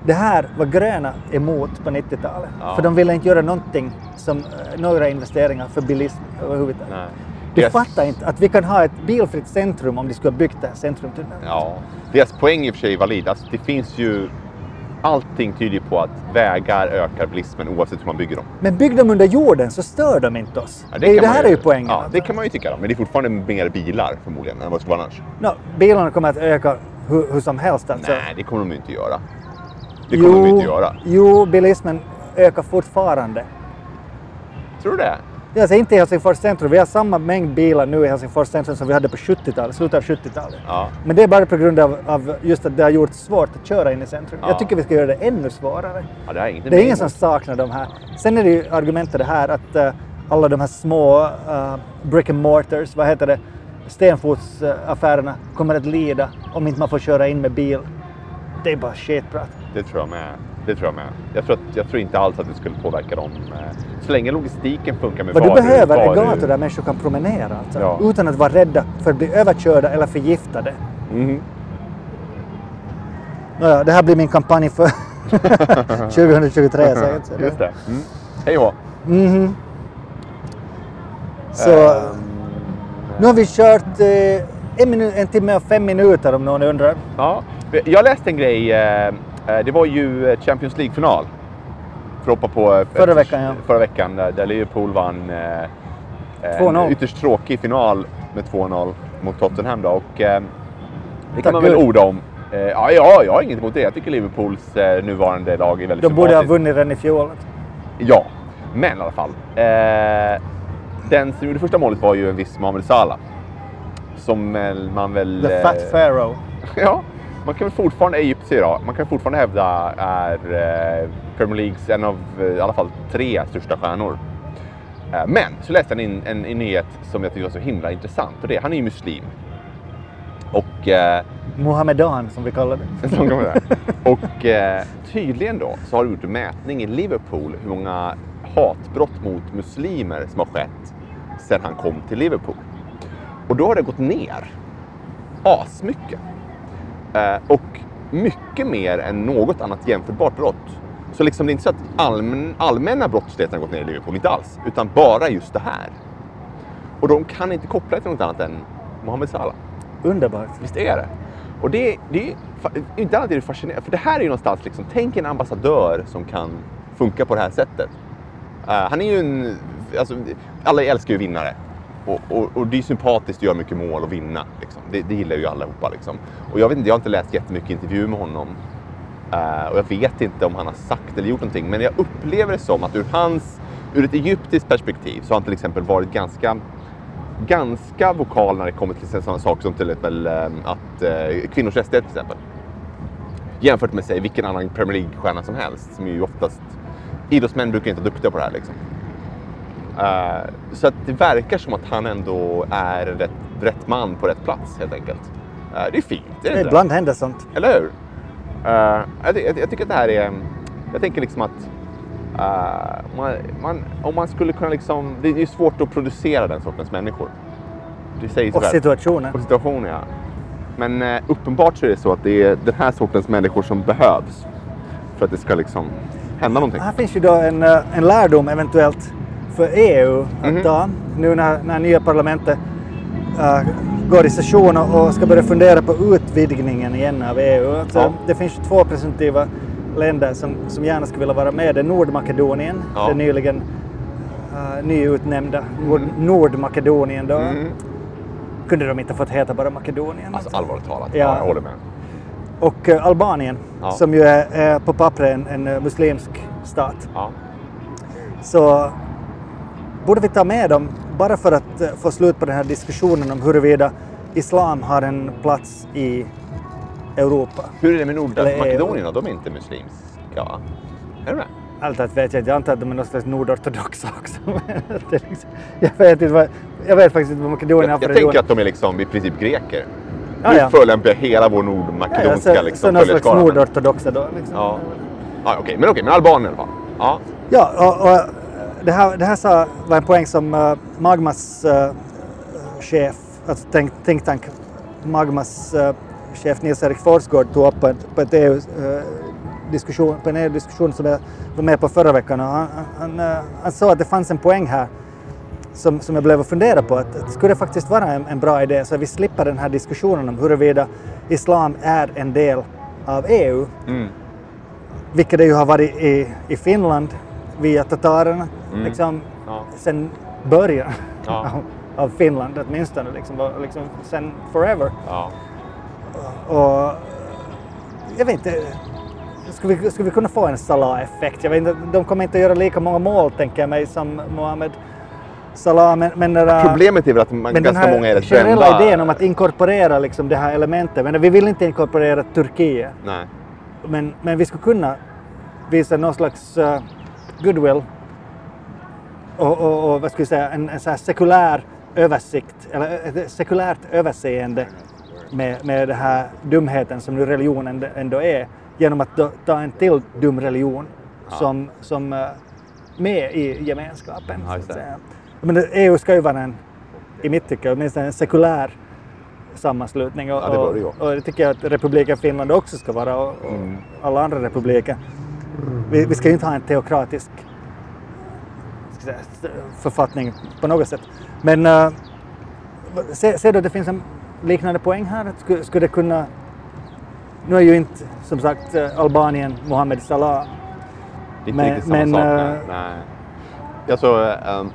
Det här var gröna emot på 90-talet. Ja. För de ville inte göra någonting som eh, några investeringar för bilism överhuvudtaget. Nej. Du Yes. fattar inte att vi kan ha ett bilfritt centrum om de skulle ha byggt det här centrumtunneln. Ja, deras poäng är i och för sig valid. Alltså, det finns ju... Allting tyder ju på att vägar ökar bilismen oavsett hur man bygger dem. Men bygg dem under jorden så stör de inte oss. Ja, det, är ju- det man här är ju poängen. Ja, det kan man ju tycka. Då. Men det är fortfarande mer bilar förmodligen än vad det skulle vara annars. Nå, bilarna kommer att öka hur, hur som helst. Alltså. Nej, det kommer de ju inte göra. Det kommer de ju inte göra. Jo, bilismen ökar fortfarande. Tror du det? Det är alltså inte i Helsingfors centrum. Vi har samma mängd bilar nu i Helsingfors centrum som vi hade på 70-talet, slutet av 70-talet. Ja. Men det är bara på grund av, av just att det har gjort svårt att köra in i centrum. Ja. Jag tycker vi ska göra det ännu svårare. ja det är inget Det är ingen som saknar de här. Sen är det ju argumentet det här att eh, alla de här små uh, brick and mortars, vad heter det, stenfotsaffärerna kommer att lida om inte man får köra in med bil. Det är bara skitprat. Det tror jag med. Det tror jag med. Jag tror, att, jag tror inte alls att det skulle påverka dem. eh, Så länge logistiken funkar med Vad du varor- behöver är gator där människor kan promenera alltså, Ja. utan att vara rädda för att bli överkörda eller förgiftade. Mhm. Nåja, det här blir min kampanj för 2023 säkert. Just det. Mm. Hej och. Mhm. Så Ehm, nu har vi kört eh, en, minu- en timme och fem minuter om någon undrar. Ja, jag läste en grej. eh, Det var ju eh, Champions League-final. För att hoppa på... eh, Förra veckan, ja. Förra veckan där Liverpool vann eh, eh, 2-0. en ytterst tråkig final med 2-0 mot Tottenham. Då. Och, eh, det Tack kan man väl orda om. Eh, Ja, ja, jag har inget emot det. Jag tycker Liverpools eh, nuvarande lag är väldigt De borde ha vunnit redan i fjol. Ja, men i alla fall. Eh, den som gjorde första målet var ju en viss Mohamed Salah. Som man väl... The eh, Fat Pharaoh. Ja, man kan fortfarande, egyptier då, man kan fortfarande hävda är eh, Premier Leagues en av eh, i alla fall tre största stjärnor. Eh, men så läste jag en, en, en nyhet som jag tycker var så himla intressant och det, han är ju muslim. Och eh, Mohammedan som vi kallar det. kan man säga. Och eh, tydligen då så har det gjort en mätning i Liverpool hur många hatbrott mot muslimer som har skett sedan han kom till Liverpool. Och då har det gått ner asmycket. Eh, och mycket mer än något annat jämförbart brott. Så liksom det är inte så att allmän, allmänna brottsligheten har gått ner i Liverpool, inte alls. Utan bara just det här. Och de kan inte koppla det till något annat än Mohamed Salah. Underbart. Visst är det? Och det, det är inte annat är det fascinerande. För det här är ju någonstans liksom, tänk en ambassadör som kan funka på det här sättet. Eh, han är ju en, alltså, alla älskar ju vinnare. Och, och, och det är sympatiskt att göra mycket mål och vinna. Liksom. Det, det gillar ju allihopa. Liksom. Och jag, vet inte, jag har inte läst jättemycket intervjuer med honom. Uh, och jag vet inte om han har sagt eller gjort någonting. Men jag upplever det som att ur hans, ur ett egyptiskt perspektiv så har han till exempel varit ganska ganska vokal när det kommer till sådana saker som till exempel eh, att uh, kvinnors rättigheter till exempel. Jämfört med sig vilken annan Premier League-stjärna som helst som är ju oftast idrottsmän brukar inte vara duktiga på det här liksom. Eh, så att det verkar som att han ändå är rätt, rätt man på rätt plats helt enkelt. Eh, det är fint, är det? Ibland händer sånt. Eller hur? Eh, jag, jag, jag tycker att det här är... Jag tänker liksom att man, man, om man skulle kunna liksom... Det är ju svårt att producera den sortens människor. Det säger sig Och själv. situationen. Och situationer, ja. Men uppenbart så är det så att det är den här sortens människor som behövs för att det ska liksom hända någonting. Här finns ju då en, en lärdom eventuellt för EU att Mhm. ta nu när, när nya parlamentet eh, går i session och, och ska börja fundera på utvidgningen igen av EU. Alltså, Ja. Det finns ju två presumtiva länder som, som gärna skulle vilja vara med. Det är Nordmakedonien, Ja. det nyligen uh, nyutnämnda Nord, Nordmakedonien. Då. Mm. Kunde de inte fått heta bara Makedonien? Alltså allvarligt talat, Ja. ja. jag håller med. Och eh, Albanien, Ja. som ju är, är på pappret en, en muslimsk stat. Så borde vi ta med dem bara för att eh, få slut på den här diskussionen om huruvida islam har en plats i Europa. Hur är det med. Nordmakedonien? De är inte muslimska? Är de det? Allt att vet jag inte. Jag antar att de är någon slags nordortodoxa också. Liksom, jag, vet inte vad, jag vet faktiskt inte vad Makedonien har för jag tänker att de är liksom i princip greker. Ja, Nu ja. förolämpar jag hela vår ja, ja, nordmakedonska så, liksom, så någon slags nordortodoxa då. Liksom. Ja. Ja, okej, men okej, men Albanien i alla fall. Ja. Ja, och, och det, här, det här sa, var en poäng som uh, Magmas eh, chef, alltså think, think tank Magmas eh, chef Nils-Erik Forsgård tog upp på, på, ett EU, eh, diskussion, på en EU-diskussion som jag var med på förra veckan. Och han, han, han sa att det fanns en poäng här som, som jag blev att fundera på att, att skulle det faktiskt vara en, en bra idé så vi slipper den här diskussionen om huruvida islam är en del av EU, Mm. vilket det ju har varit i, i Finland via tatarerna Mm. liksom, Ja. sen början Ja. av, av Finland åtminstone, liksom, liksom, sen forever. Ja. Och jag vet inte, skulle vi, skulle vi kunna få en Salah-effekt? Jag vet inte, de kommer inte att göra lika många mål tänker jag mig som Mohamed Salah, men, men, den där- Problemet är väl att man, men den ganska många är här rätt brända. idén om att inkorporera liksom det här elementet, men vi vill inte inkorporera Turkiet, Nej. men, men vi skulle kunna visa någon slags eh, goodwill och, och, och vad ska vi säga, en, en så här sekulär översikt, eller ett sekulärt överseende med, med den här dumheten som nu religionen ändå är, genom att ta en till dum religion som, som eh, med i gemenskapen. Ja, så. Men EU ska ju vara en, i mitt tycke, åtminstone en sekulär sammanslutning och, Ja, det och, det ju. och det tycker jag att republiken Finland också ska vara och, och Mm. alla andra republiker. Vi, vi ska ju inte ha en teokratisk säga, författning på något sätt. Men uh, ser, ser du att det finns en liknande poäng här? Skulle, skulle det kunna... Nu är ju inte som sagt eh, Albanien Mohammed Salah. Det är inte Men- riktigt samma men, sak. eh, Nej. Alltså, ehm,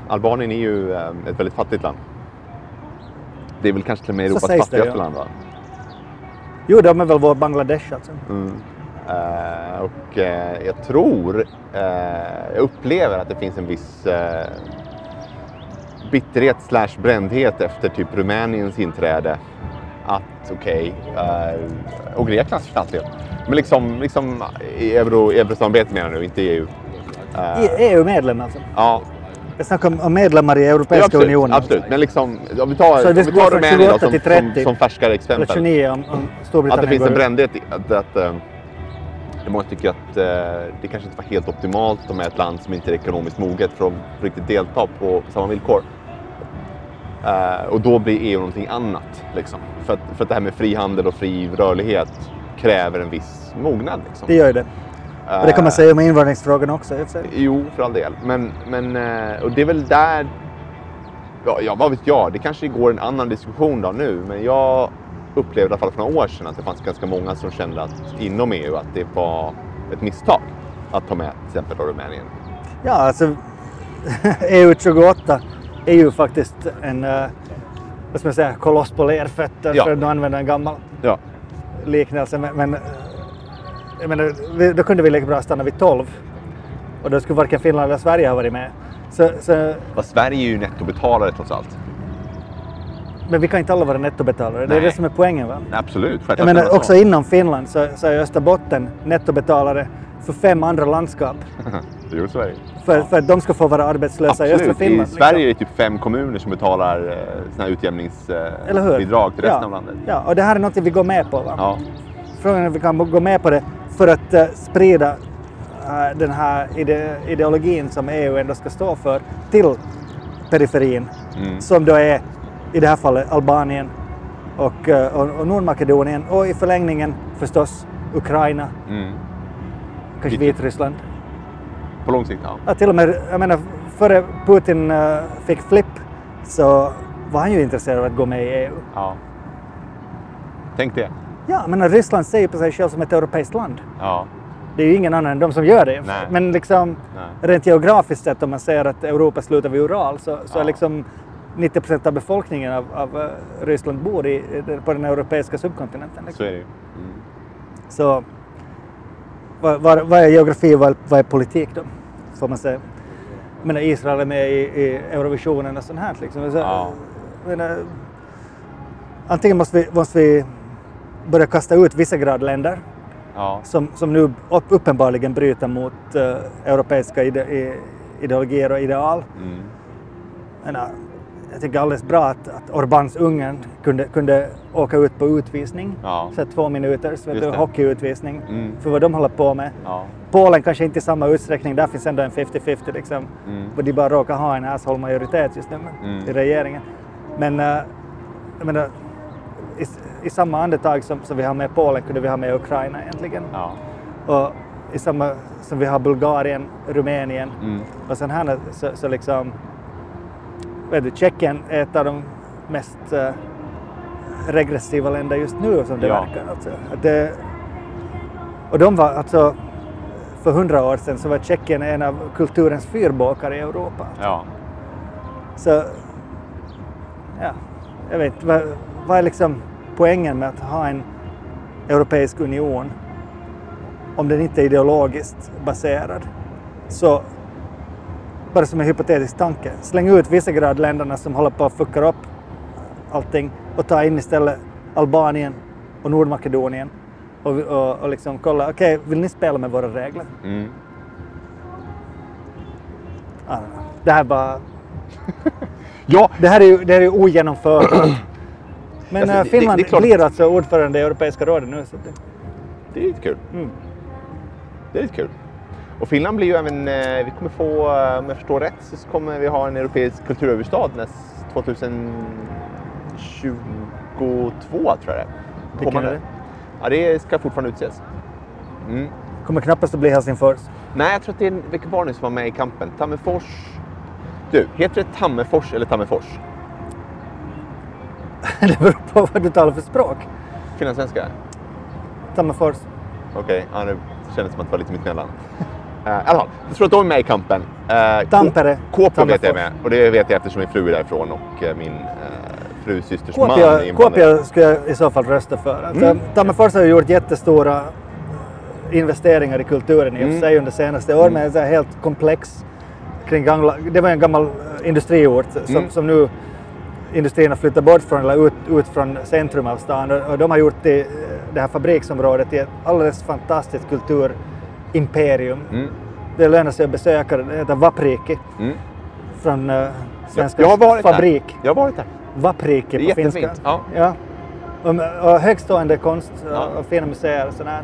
Albanien är ju ehm, ett väldigt fattigt land. Det är väl kanske till och med Europas det, fattigaste ja. land va? Jo, de är väl vår Bangladesh alltså. Mm. Eh, och eh, jag tror, eh, jag upplever att det finns en viss bitterhet slash brändhet efter typ Rumäniens inträde. Att okej, eh, och Greklands för all del. Men liksom, liksom i euro, eurosamarbetet menar nu, inte i EU. EU-medlem alltså. ja, Jag snackar om, medlemmar i ja, Europeiska absolut, unionen. absolut. Men liksom, om vi tar, om vi tar Rumänien då, 28 som, som, 30. som färskare Eller exempel. 29 om, om Att Storbritannien det finns en brändhet i att, att eh, många tycker att eh, det kanske inte var helt optimalt om är ett land som inte är ekonomiskt moget för att riktigt delta på samma villkor. Eh, och då blir EU någonting annat. Liksom. För, att, för att det här med frihandel och fri rörlighet kräver en viss mognad. Liksom. Det gör det. Och det kan man Eh, säga om invandringsfrågan också. sig. Jo, för all del. Men, men och det är väl där... Ja, ja, vad vet jag? Det kanske går en annan diskussion då nu. Men jag upplevde i alla fall för några år sedan att det fanns ganska många som kände att inom EU att det var ett misstag att ta med till exempel då Rumänien. Ja, alltså EU 28 är ju faktiskt en, eh, vad ska man säga, koloss på lerfötter Ja. för att använda en gammal Ja, liknelse. Men, men jag menar, då kunde vi lika bra stanna vid 12. Och då skulle varken Finland eller Sverige ha varit med. Så, så, fast Sverige är ju nettobetalare trots allt. Men vi kan inte alla vara nettobetalare. Det är Nej. det som är poängen. Va? Absolut, Jag menar är också inom Finland så, så är Österbotten nettobetalare för fem andra landskap. jo, så är det. För, för att de ska få vara arbetslösa i östra Absolut. I Finland. Sverige är liksom. det typ fem kommuner som betalar eh, utjämningsbidrag hur? till resten ja. av landet. Ja, och det här är något vi går med på. Va? Ja. Frågan är om vi kan gå med på det för att eh, sprida eh, den här ide ideologin som EU ändå ska stå för till periferin. Mm. Som då är i det här fallet Albanien och, eh, och, och Nordmakedonien och i förlängningen förstås Ukraina, Mm. kanske. Vitryssland. På lång sikt, ja. Ja, till och med, jag menar, före Putin eh, fick flipp så var han ju intresserad av att gå med i EU. ja. Tänk det. Ja, men Ryssland ser ju på sig själv som ett europeiskt land. Ja. Det är ju ingen annan än de som gör det. Nej. Men liksom, Nej. rent geografiskt sett om man säger att Europa slutar vid Ural så, så Ja. är liksom 90 procent av befolkningen av, av eh, Ryssland bor i, på den europeiska subkontinenten. Så Liksom. är det ju. Mm. Så vad, vad, vad är geografi och vad, vad är politik då? Får man säga. Menar, Israel är med i, i Eurovisionen och sånt här. Liksom. Så, Ja. menar, antingen måste vi, måste vi börja kasta ut Visegrad-länder Ja. som, som nu upp, uppenbarligen bryter mot eh, europeiska ide, ideologier och ideal. Mm. Menar, jag tycker alldeles bra att, att Orbáns Ungern kunde, kunde åka ut på utvisning. Ja. Så två minuters vet du, hockeyutvisning Mm. för vad de håller på med. Ja. Polen kanske inte i samma utsträckning, där finns ändå en 50-50 liksom. Mm. Och de bara råkar ha en asshole majoritet just nu Mm. i regeringen. Men eh, jag menar, i, i samma andetag som, som vi har med Polen kunde vi ha med Ukraina egentligen. Ja. Och i samma som vi har Bulgarien, Rumänien Mm. och sen här så, så liksom vet du, Tjeckien är ett av de mest eh, regressiva länder just nu som det Ja. verkar. Alltså. Det, och de var alltså, för hundra år sedan så var Tjeckien en av kulturens fyrbåkar i Europa. Ja. Så, ja, jag vet vad, vad är liksom poängen med att ha en Europeisk union om den inte är ideologiskt baserad? Så, bara som en hypotetisk tanke, släng ut Visegrad-länderna som håller på att fucka upp allting och ta in istället Albanien och Nordmakedonien och, och, och liksom kolla, okej, vill ni spela med våra regler? Mm. Det här är bara Ja, Det här är ju, det här är ju ogenomförbart. Men Alltså, eh, det- Finland det blir alltså ordförande i Europeiska rådet nu. Så det, det är lite kul. mm. Det är kul. Och Finland blir ju även, eh, vi kommer få, eh, om jag förstår rätt, så kommer vi ha en europeisk kulturhuvudstad näst 2022 tror jag det Kommande. är det? Ja, det ska fortfarande utses. Mm. Kommer knappast att bli Helsingfors. Nej, jag tror att det är, vilka var det som var med i kampen? Tammerfors? Du, heter det Tammerfors eller Tammerfors? det beror på vad du talar för språk. Finlandssvenska? Tammerfors. Okej, ja, det kändes som att det var lite mittemellan. Uh, I alla fall, jag tror att de är med i kampen. Uh, Tampere, Kuopio vet jag med och det vet jag eftersom min fru är därifrån och eh, min uh, frus systers man är. Kuopio skulle jag i så fall rösta för. Alltså, Mm. Tammerfors har ju gjort jättestora investeringar i kulturen i och för Mm. sig under senaste åren. Men det är helt komplex kring gamla, det var en gammal eh, industriort som, Mm. som nu industrin har flyttat bort från eller ut, ut från centrum av stan och, och de har gjort det, det här fabriksområdet till ett alldeles fantastiskt kulturimperium. Mm. Det lönar sig att besöka det. Det heter Vapriki Mm. från uh, Jag, svenska jag varit fabrik. där. Jag har varit där. Vapriki Det är på finska. ja. Ja. Och, och högstående konst Ja. och fina museer och sådär.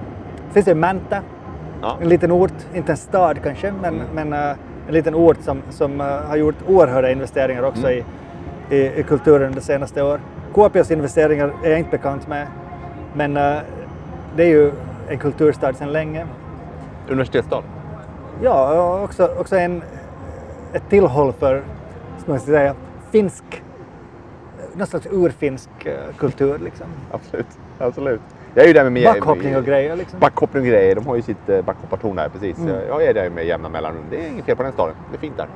Det finns ju Mäntä, Ja. en liten ort, inte en stad kanske, men, Mm. men eh, en liten ort som, som eh, har gjort oerhörda investeringar också Mm. i, i, i kulturen de senaste åren. Kuopios investeringar är jag inte bekant med, men eh, det är ju en kulturstad sedan länge. Universitetsstad. Ja, också, också en, ett tillhåll för, ska man säga, finsk, någon slags urfinsk eh, kultur liksom. Absolut. Absolut. Jag är ju där med... Backhoppning och grejer liksom. Backhoppning och grejer. De har ju sitt eh, backhoppartorn här precis. Mm. Jag är där med jämna mellanrum. Det är inget fel på den staden. Det är fint där.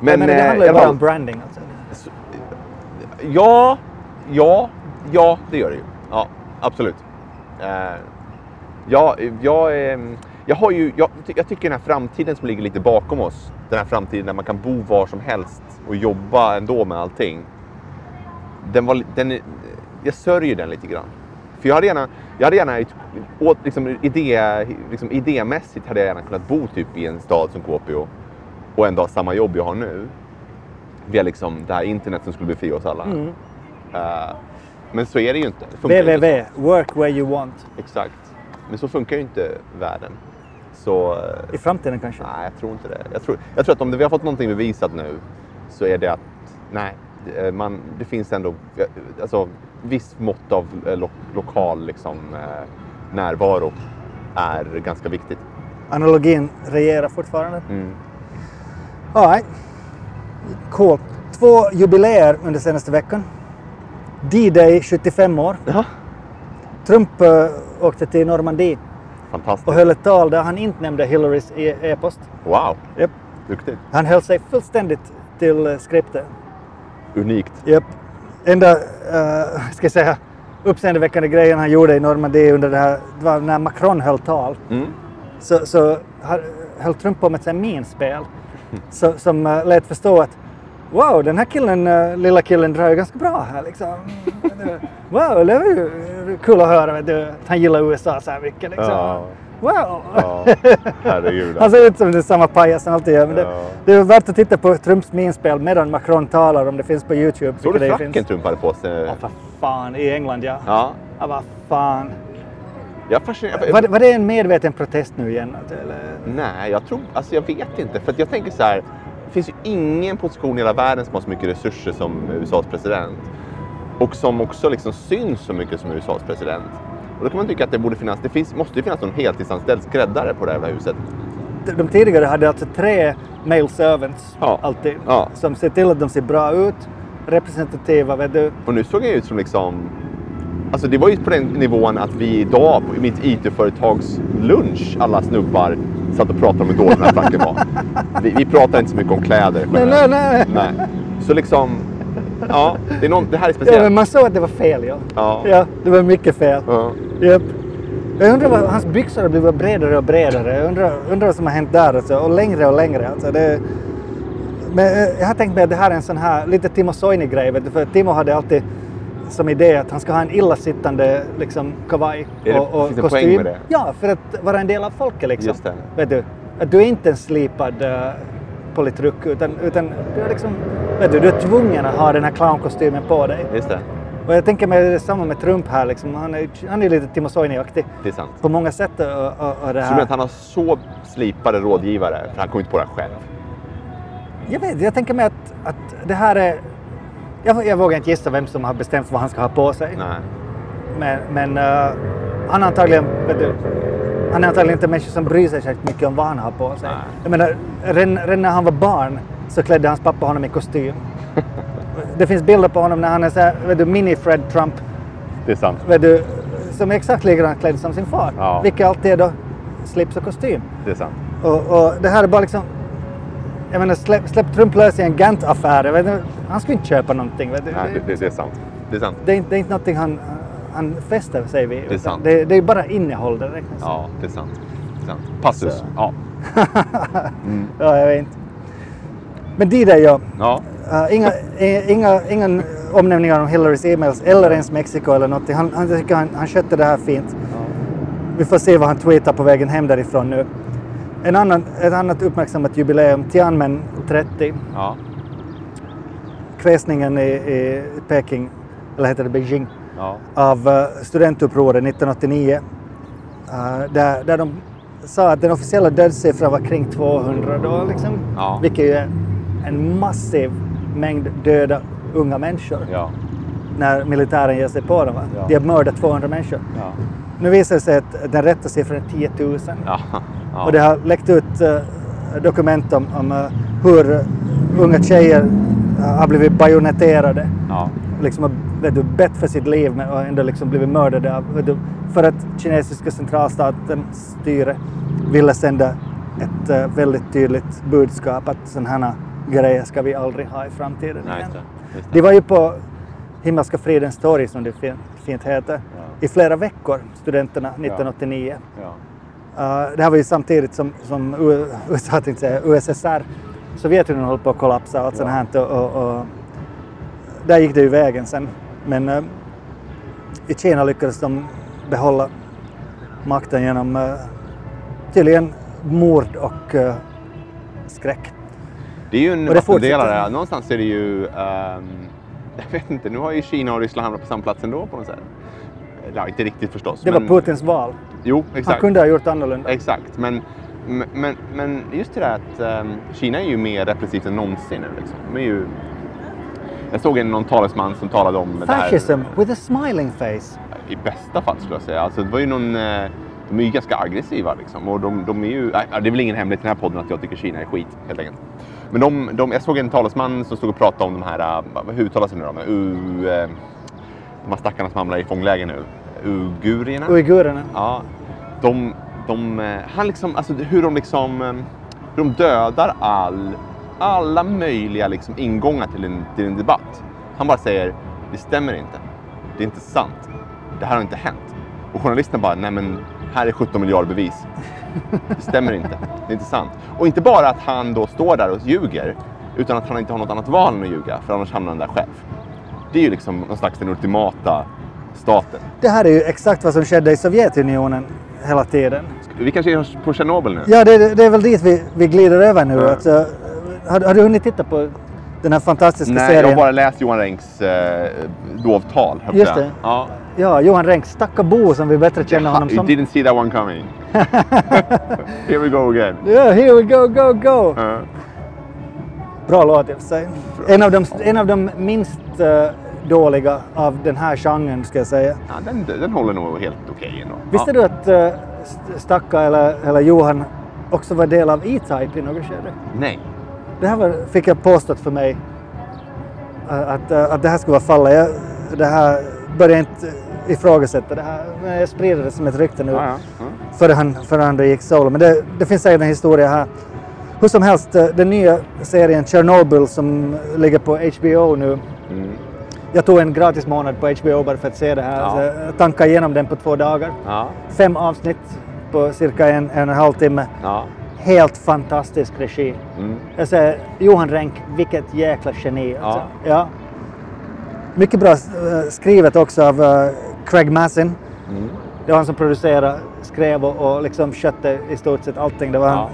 Men, men det eh, handlar ju bara om branding alltså. Så- Ja, ja, ja, det gör det ju. Ja, absolut. Eh, ja, jag, eh, jag, har ju, jag, jag tycker den här framtiden som ligger lite bakom oss, den här framtiden där man kan bo var som helst och jobba ändå med allting. Den var, den, jag sörjer den lite grann. För jag hade gärna, jag hade gärna åt, liksom, idé, liksom, idémässigt hade jag gärna kunnat bo typ i en stad som Kuopio och ändå ha samma jobb jag har nu. Via liksom det här internet som skulle befria oss alla. Mm. Eh, men så är det ju inte. Det ju inte www, work where you want. Exakt. Men så funkar ju inte världen. Så eh, I framtiden kanske. nej, jag tror inte det. Jag tror, jag tror att om vi har fått någonting bevisat nu så är det att nej, eh, man, det finns ändå eh, alltså, viss mått av lo, lokal liksom, närvaro är ganska viktigt. Analogin regerar fortfarande. Mm. All right. Cool. Två jubileer under senaste veckan. D-Day 75 år. Ja. Trump åkte till Normandie och höll ett tal där han inte nämnde Hillarys e- e-post. Wow, Japp. duktigt. Han höll sig fullständigt till eh, skriptet. Unikt. Japp. Enda, uh, ska jag säga, uppseendeväckande grejen han gjorde i Normandie under det här, det var när Macron höll tal. Mm. så, så höll Trump på med ett minspel så, som uh, lät förstå att wow, den här killen, uh, lilla killen drar ju ganska bra här liksom. wow, det var ju kul att höra vet du, att han gillar USA så här mycket liksom. Ja. Wow! Ja, herregud. Han ser ut som den samma pajas han alltid gör. Men det, Ja. det är värt att titta på Trumps minspel medan Macron talar om det finns på Youtube. Såg du det fracken. Trump hade på sig? Ja, för fan. I England ja. Ja. Ja, vad fan. Jag är fascinerad. Var, det- var det en medveten protest nu igen? Eller? Nej, jag tror... Alltså jag vet inte. För jag tänker så här. Finns ju ingen position i hela världen som har så mycket resurser som USAs president. Och som också liksom syns så mycket som USAs president. Och då kan man tycka att det borde finnas... Det finns, måste ju finnas någon heltidsanställd skräddare på det här huset. de tidigare hade alltså tre male servants Ja. alltid. Ja. Som ser till att de ser bra ut, representativa, vet du. Och nu såg jag ut som liksom... Alltså det var ju på den nivån att vi idag i mitt IT-företags lunch, alla snubbar, satt och pratade om hur dålig den här fracken var. Vi, vi pratar inte så mycket om kläder. Nej, nej, nej. nej. Så liksom... Ja, det, är någon, det här är Ja, men speciellt. man såg att det var fel, ja. Ja. Ja, det var mycket fel. Ja. Japp. Jag undrar vad hans byxor har blivit bredare och bredare. Jag undrar, undrar vad som har hänt där alltså. Och längre och längre. Alltså. Det, men eh, jag har tänkt mig att det här är en sån här lite Timo Soini-grej. För Timo hade alltid som idé att han ska ha en illasittande liksom, kavaj Är det- och, och finns kostym. poäng med det? Ja, för att vara en del av folket liksom. Just det. Vet du, att du är inte en slipad uh, politruk utan, utan du, är liksom, vet du, du är tvungen att ha den här clownkostymen på dig. Just det. Och jag tänker mig det är samma med Trump här. Liksom. Han är han är lite Timo Soini-aktig Det är sant. på många sätt. Och, och, och det Så du menar här. att han har så slipade rådgivare, för han kom inte på det här själv? Jag vet, jag tänker mig att, att det här är... Jag, jag vågar inte gissa vem som har bestämt vad han ska ha på sig. Nej. Men, men eh, han är antagligen... Du, han är antagligen inte en människa som bryr sig särskilt mycket om vad han har på sig. Nej. Jag menar, redan, redan när han var barn så klädde hans pappa honom i kostym. det finns bilder på honom när han är så här, vet du, mini-Fred Trump. Det är sant. Vet du, som är exakt likadant klädd som sin far. Ja. Vilket alltid är då slips och kostym. Det är sant. Och, och det här är bara liksom... Jag menar, släpp, släpp Trump lös i en Gant-affär. Jag Han skulle inte köpa någonting. Nej, det, det, det är sant. Det är sant. Det, är inte, det är inte någonting han, han fäster sig vid. är utan sant. Det, det är bara innehåll det räknas. Ja, det är sant. Det är sant. Passus. Så. Ja. ja, jag vet inte. Men det där ja. ja. Uh, inga, eh, inga, inga omnämningar om Hillarys e-mails eller ens Mexiko eller någonting. Han, han, jag han, han skötte det här fint. Vi får se vad han tweetar på vägen hem därifrån nu. En annan, ett annat uppmärksammat jubileum, Tiananmen 30. Ja. Kväsningen i, i Peking, eller heter det Beijing, Ja. av uh, studentupproret 1989. Uh, där, där de sa att den officiella dödssiffran var kring 200 då, liksom. Ja. Vilket ju är en massiv mängd döda unga människor Ja. när militären ger sig på dem. Ja. De har mördat 200 människor. Nu visar det sig att den rätta siffran är 10 000. Ja. ja. Och det har läckt ut eh, dokument om, om eh, hur eh, unga tjejer eh, har blivit bajonetterade. Ja. Liksom har vet du, bett för sitt liv men- och ändå liksom blivit mördade av, du, för att kinesiska centralstatens styre ville sända ett eh, väldigt tydligt budskap att sådana här grejer ska vi aldrig ha i framtiden Nej, igen. det. Det. De var ju på Himmelska fridens torg som det fin- fint heter Ja. i flera veckor, studenterna 1989. Ja. Uh, det här var ju samtidigt som, som USA, tänkte säga, USSR, Sovjetunionen höll på att kollapsa och allt sånt här. Och, och, där gick det ju vägen sen. Men uh, i Kina lyckades de behålla makten genom uh, tydligen mord och uh, skräck. Det är ju en fortsätter. vattendelare. Någonstans är det ju... ehm, jag vet inte, nu har ju Kina och Ryssland hamnat på samma plats ändå på något sätt. Ja, inte riktigt förstås. Det men, var Putins val. Jo, Han exakt. kunde ha gjort annorlunda. Exakt, men, men, men just det där att ehm, Kina är ju mer repressivt än någonsin nu. Liksom. De är ju, jag såg en, någon talesman som talade om det Fascism här. with a smiling face. I bästa fall skulle jag säga. Alltså, det var ju någon, eh, de är ju ganska aggressiva liksom. Och de, de är ju, nej, det är väl ingen hemlighet i den här podden att jag tycker Kina är skit helt enkelt. Men de, de, jag såg en talesman som stod och pratade om de här, eh, hur uttalas det nu då? U, eh, de här stackarna som hamnar i fångläger nu. Uigurierna? Uigurerna. Ja, de, de, eh, han liksom, alltså hur de liksom, eh, hur de dödar all, alla möjliga liksom ingångar till en, till en debatt. Han bara säger, det stämmer inte. Det är inte sant. Det här har inte hänt. Och journalisten bara, nej men här är 17 miljarder bevis. Det stämmer inte. Det är inte sant. Och inte bara att han då står där och ljuger, utan att han inte har något annat val än att ljuga, för annars hamnar han där själv. Det är ju liksom någon slags den ultimata staten. Det här är ju exakt vad som skedde i Sovjetunionen hela tiden. Vi kanske är på Tjernobyl nu? Ja, det, det är väl dit vi, vi glider över nu. Ja. Att, uh, har, har du hunnit titta på den här fantastiska Nej, serien? jag har bara läst Johan Renks eh, jag Just det. Ja. Ja, Johan Renck, Stacka Bo som vi bättre känner honom You som. didn't see that one coming. Here we go again. Ja, here we go, go, go! Ja. Bra låt i och för sig. En av de, en av de minst eh, dåliga av den här genren ska jag säga. Ja, den, den håller nog helt okej ändå. Visste ja. du att uh, Stacka eller, eller Johan också var del av E-Type i något skede. Nej. Det här var, fick jag påstått för mig eh, att, eh, att det här skulle vara fallet. Jag, det här började inte ifrågasätta det här. Men jag sprider det som ett rykte nu Ja, ja. Ja. före han, före han gick solo. Men det, det finns säkert en historia här. Hur som helst, den nya serien Chernobyl som ligger på HBO nu. Mm. Jag tog en gratis månad på HBO bara för att se det här. Ja. Så tankade igenom den på två dagar. Ja. Fem avsnitt på cirka en, en en halv timme. Ja. Helt fantastisk regi. Mm. Jag säger Johan Renck, vilket jäkla geni. Alltså. Ja. Ja. Mycket bra eh, skrivet också av eh, Craig Massin. Mm. Det var han som producerade, skrev och, och liksom skötte i stort sett allting. Det var, Ja.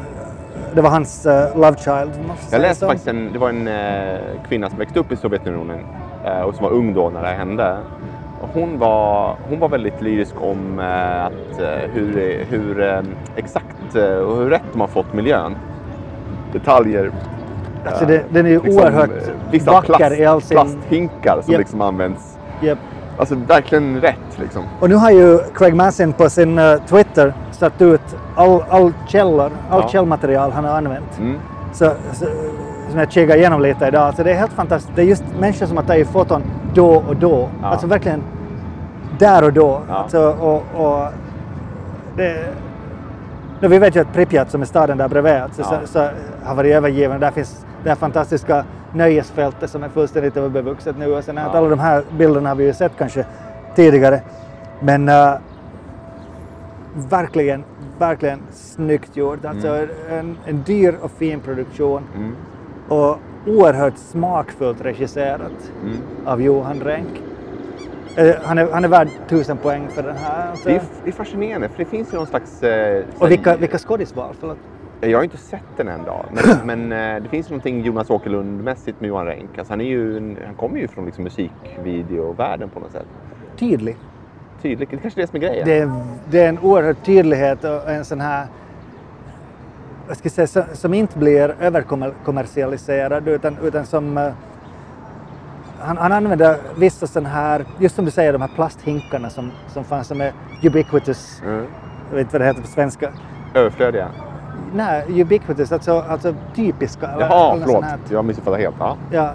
det var hans uh, love child. Jag läste faktiskt en, det var en eh, kvinna som växte upp i Sovjetunionen och som var ung då när det hände. Hon, var, hon var väldigt lyrisk om eh, att, eh, hur, hur eh, exakt eh, och hur rätt de har fått miljön. Detaljer. Alltså det, den är ju liksom, oerhört eh, vissa vacker plast, i all sin... plasthinkar som Japp. liksom används. Japp. Alltså verkligen rätt liksom. Och nu har ju Craig Massin på sin eh, Twitter satt ut all, all källor, all Ja. källmaterial han har använt. Mm. Så, så, som jag kikar igenom lite idag. Så det är helt fantastiskt. Det är just människor som har tagit foton då och då. Ja. Alltså verkligen där och då. Ja. Alltså, och, och det, nu, vi vet ju att Pripyat som är staden där bredvid alltså, Ja. så, så har varit övergiven. Där finns det här fantastiska nöjesfältet som är fullständigt överbevuxet nu. Och sen Ja. alla de här bilderna har vi ju sett kanske tidigare. Men eh, verkligen, verkligen snyggt gjort. Alltså en, en dyr och fin produktion Mm. Och oerhört smakfullt regisserat Mm. av Johan Renck. Eh, Han är, han är värd tusen poäng för den här. Alltså. Det, är, det är fascinerande för det finns ju någon slags... Eh, Och vilka, vilka skådisval? Förlåt. Jag har inte sett den än då, men, men eh, det finns någonting Jonas Åkerlund-mässigt med Johan Renck. Alltså han, är ju, han kommer ju från liksom musikvideovärlden på något sätt. Tydlig. Tydligt, det kanske är det som är grejen. Det är, det är en oerhörd tydlighet och en sån här ska säga, som, som inte blir överkommersialiserad utan, utan som eh, han, han använder vissa sådana här, just som du säger, de här plasthinkarna som, som fanns som är ubiquitous, Mm. jag vet inte vad det heter på svenska. Överflödiga. Nej, ubiquitous, alltså, alltså typiska. Jaha, eller förlåt. här- Jag missuppfattade helt. Ja. ja,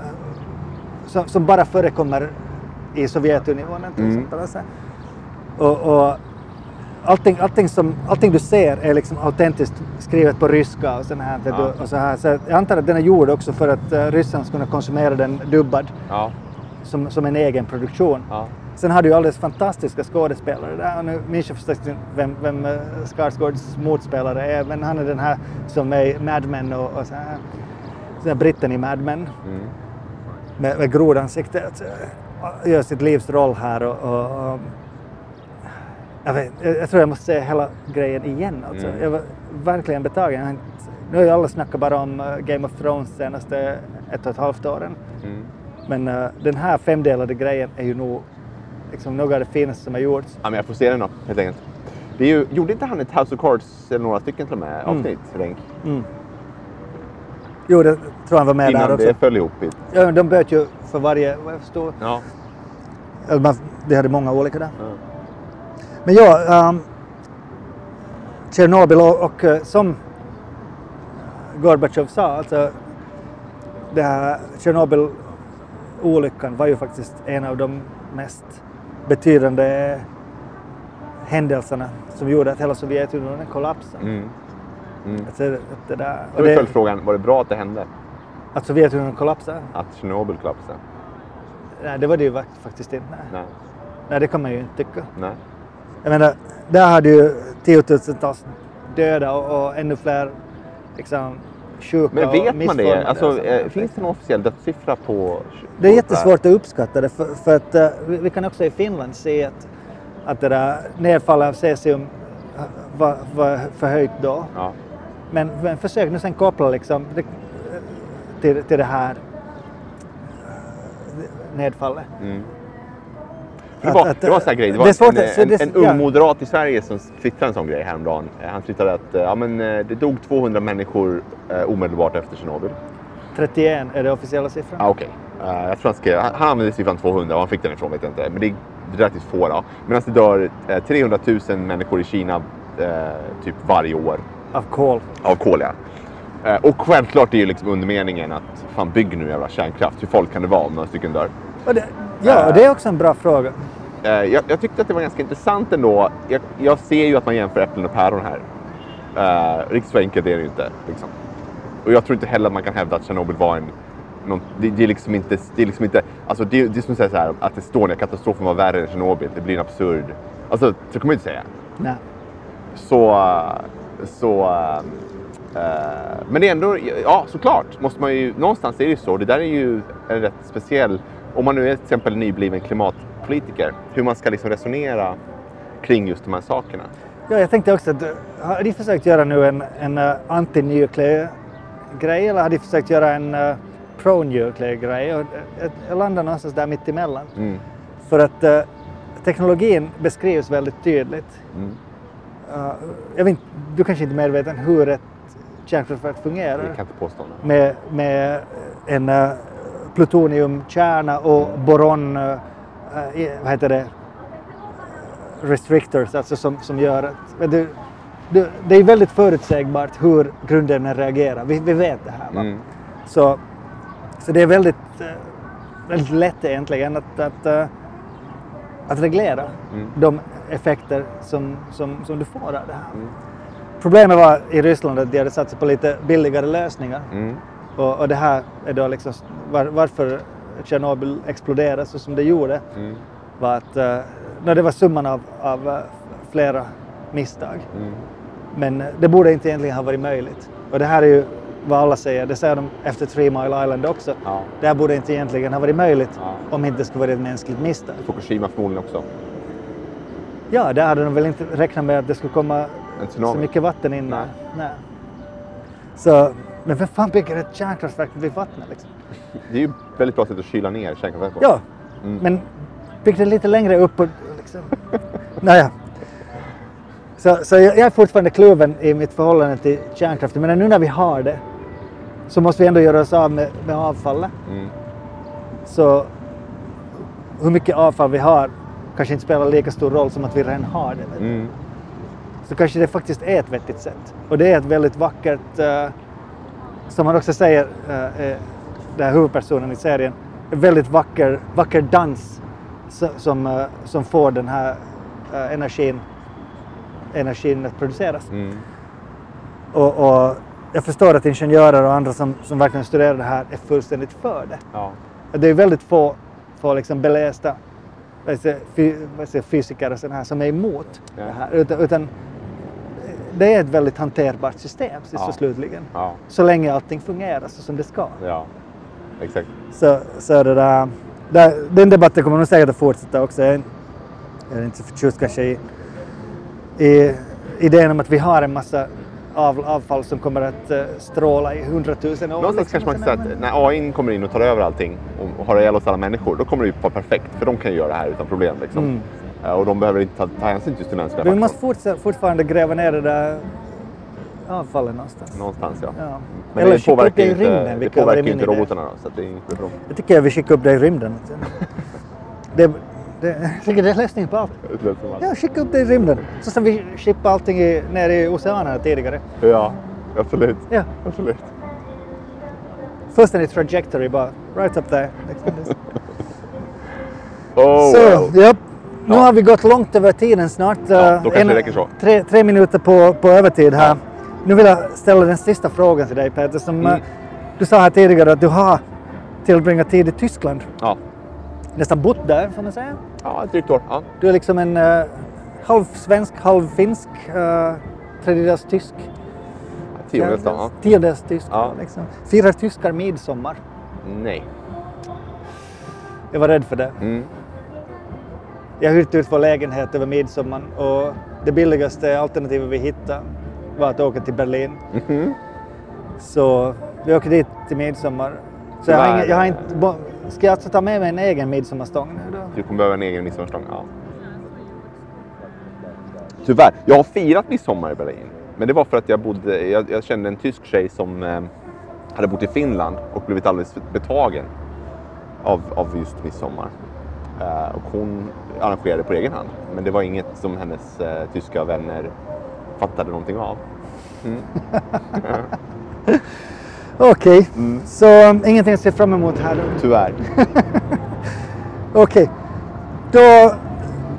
som, som bara förekommer i Sovjetunionen till Mm. exempel. Alltså. Och, och allting, allting, som, allting du ser är liksom autentiskt skrivet på ryska och, sån här, Ja. du, och så här. Så jag antar att den är gjord också för att uh, ryssarna ska kunna konsumera den dubbad Ja. som, som en egen produktion. ja. Sen har du ju alldeles fantastiska skådespelare där. Och nu minns jag förstås vem, vem uh, Skarsgårds motspelare är, men han är den här som är i Mad Men och, och så här, så här britten i Mad Men Mm. med, med grodansikte. Äh, gör sitt livs roll här och, och, och jag, vet, jag, tror jag måste se hela grejen igen. Alltså. Mm. Jag var verkligen betagen. Nu har ju alla snackat bara om äh, Game of Thrones senaste ett och ett halvt åren. Mm. Men äh, den här femdelade grejen är ju nog liksom något av det finaste som har gjorts. ja, men jag får se den då, helt enkelt. Det är ju, gjorde inte han ett House of Cards, eller några stycken till och med, Mm. avsnitt, Renck? Mm. Jo, det tror han var med där Innan också. det föll ihop. i- Ja, de böt ju för varje, vad jag förstår. Ja. Eller man, de hade många olika där. Ja. Men ja, um, Tjernobyl och, och eh, som Gorbatjov sa, alltså det här Tjernobyl-olyckan var ju faktiskt en av de mest betydande händelserna som gjorde att hela Sovjetunionen kollapsade. Mm. Mm. Alltså, det där, och det, följdfrågan, var det bra att det hände? att Sovjetunionen kollapsade? Att Tjernobyl kollapsade? Nej, det var det ju fakt- faktiskt inte. Nej. Nej. nej, det kan man ju inte tycka. Nej. Jag menar, där hade ju tiotusentals döda och, och ännu fler liksom, sjuka Men och vet man det? och Alltså, sådär. eh, finns det någon officiell dödssiffra på... Det är jättesvårt att uppskatta det för, för att eh, vi, vi kan också i Finland se att, att det där nedfallet av cesium eh, var, var för högt då. Ja. Men, men försök nu sen koppla liksom det, till, till det här eh, nedfallet. Mm. Det var, att- det var här grej. Det det var svårt en, att- så en, det- en ja. ung moderat i Sverige som twittrade en sån grej häromdagen. Han twittrade att eh, ja, men, eh, det dog 200 människor eh, omedelbart efter Tjernobyl. 31 är det officiella siffran. Ah, Okej. Eh, jag tror han, skrev, han, han använde siffran 200 och han fick den ifrån vet jag inte. Men det är relativt få då. Medan det dör eh, 300 000 människor i Kina eh, typ varje år av kol. av kol. Ja. Eh, Och självklart är ju liksom undermeningen att fan bygg nu jävla kärnkraft. Hur folk kan det vara om några stycken dör? Ja, det är också en bra fråga. Eh, jag, jag tyckte att det var ganska intressant ändå. Jag, jag ser ju att man jämför äpplen och päron här. Uh, riktigt så enkelt är det ju inte. Liksom. Och jag tror inte heller att man kan hävda att Tjernobyl var en... Någon, det, det är liksom inte... Det är liksom inte alltså det, det är som att säga så här, att Estonia-katastrofen var värre än Tjernobyl. Det blir en absurd... Alltså, så kan man ju inte säga. Nej. Så... eh, så eh, eh, men det är ändå... Ja, såklart. Måste man ju, någonstans är det ju så. Det där är ju en rätt speciell... Om man nu är till exempel nybliven klimatpolitiker. Hur man ska liksom resonera kring just de här sakerna. Ja, jag tänkte också att eh, har de försökt göra nu en, en uh, anti-nuclear grej eller har de försökt göra en uh, pro-nuclear grej? Och, uh, jag landar någonstans där mitt emellan. Mm. För att uh, teknologin beskrivs väldigt tydligt. Mm. Jag vet, du kanske inte är medveten hur ett kärnkraftverk Det fungerar kan jag inte påstå. nu. med, med en plutoniumkärna och boron, uh, i- vad heter det, restrictors, alltså som, som gör att du, du, det är väldigt förutsägbart hur grundämnen reagerar. Vi, vi vet det här. Va? Mm. Så, så det är väldigt, eh, väldigt lätt egentligen att, att, eh, att reglera Mm. de effekter som, som, som du får av det här. Mm. Problemet var i Ryssland att de hade satsat på lite billigare lösningar. Och, och det här är då liksom var, varför Tjernobyl exploderade så som det gjorde Mm. var att uh, det var summan av, av eh, flera misstag. Mm. Men eh, det borde inte egentligen ha varit möjligt. Och det här är ju vad alla säger, det säger de efter Three Mile Island också. Ja. Det här borde inte egentligen ha varit möjligt Ja. om inte det skulle varit ett mänskligt misstag. Fukushima förmodligen också. Ja, där hade de väl inte räknat med att det skulle komma så mycket vatten in. Nej. Nej. Så, men vem fan bygger ett kärnkraftverk vid vattnet liksom? Det är ju ett väldigt bra sätt att kyla ner kärnkraftverk på. Ja, Mm. men bygg det lite längre upp och liksom... Naja. Så, så jag är fortfarande kluven i mitt förhållande till kärnkraften. Men nu när vi har det så måste vi ändå göra oss av med, med avfallet. Mm. Så hur mycket avfall vi har kanske inte spelar lika stor roll som att vi redan har det. Mm. Så kanske det faktiskt är ett vettigt sätt. Och det är ett väldigt vackert, eh, som man också säger, uh, uh, den här huvudpersonen i serien, en väldigt vacker, vacker dans so- som, eh, som får den här eh, energin, energin att produceras. Mm. Och, och jag förstår att ingenjörer och andra som, som verkligen studerar det här är fullständigt för det. Ja. Det är väldigt få, få liksom belästa säger, fy, säger, fysiker och sådana här som är emot Ja. det här. Utan, utan det är ett väldigt hanterbart system sist Ja. och slutligen. Ja. Så länge allting fungerar så som det ska. ja. Exakt. Så, så det där, där, den debatten kommer nog säkert att fortsätta också. Jag är, jag är inte så förtjust kanske i, i idén om att vi har en massa av, avfall som kommer att eh, stråla i hundratusen år. Någonstans liksom, kanske man kan säga att när AI kommer in och tar över allting och, och har ihjäl oss alla människor, då kommer det ju vara perfekt. För de kan ju göra det här utan problem. Liksom. Mm. Eh, Och de behöver inte ta, ta hänsyn till just mänskliga Men vi faktorn. måste fortfarande gräva ner det där avfallet någonstans. Någonstans ja. Ja. Men Eller det skicka upp påverkar det ju i inte, rymden, det påverkar inte robotarna då, så det är inget problem. Jag tycker jag vi skickar upp det i rymden. Det, det, det är lösningen på allt. Ja, skicka upp det i rymden. Så som vi skippade allting i, ner i oceanerna tidigare. Ja, absolut. Ja, absolut. fullständig trajectory bara. Right up there. Oh, så, well. ja. Nu Ja. har vi gått långt över tiden snart. Ja, Eh, då kanske det räcker så. Tre, tre minuter på, på övertid här. Ja. Nu vill jag ställa den sista frågan till dig Peter. Som, Mm. eh, Du sa här tidigare att du har tillbringat tid i Tyskland. Ja. Nästan bott där får man säga. ja, ett drygt år. Ja. Du är liksom en uh, halv svensk, halv finsk, uh, tredjedels tysk. Tiondels då. Ja. Tiondels tysk. Ja. Liksom. Firar tyskar midsommar? Nej. Jag var rädd för det. Mm. Jag hyrt ut vår lägenhet över midsommar och det billigaste alternativet vi hittade var att åka till Berlin. Mhm. Så vi åker dit till midsommar. Så jag har, ingen, jag har inte... Ska jag alltså ta med mig en egen midsommarstång nu då? Du kommer behöva en egen midsommarstång. Ja. Tyvärr. Jag har firat midsommar i Berlin. Men det var för att jag, bodde, jag, jag kände en tysk tjej som eh, hade bott i Finland och blivit alldeles betagen av, av just midsommar. Eh, och hon arrangerade på egen hand. Men det var inget som hennes eh, tyska vänner fattade någonting av. Okej, Mm. så um, ingenting att se fram emot här. Tyvärr. Okej, då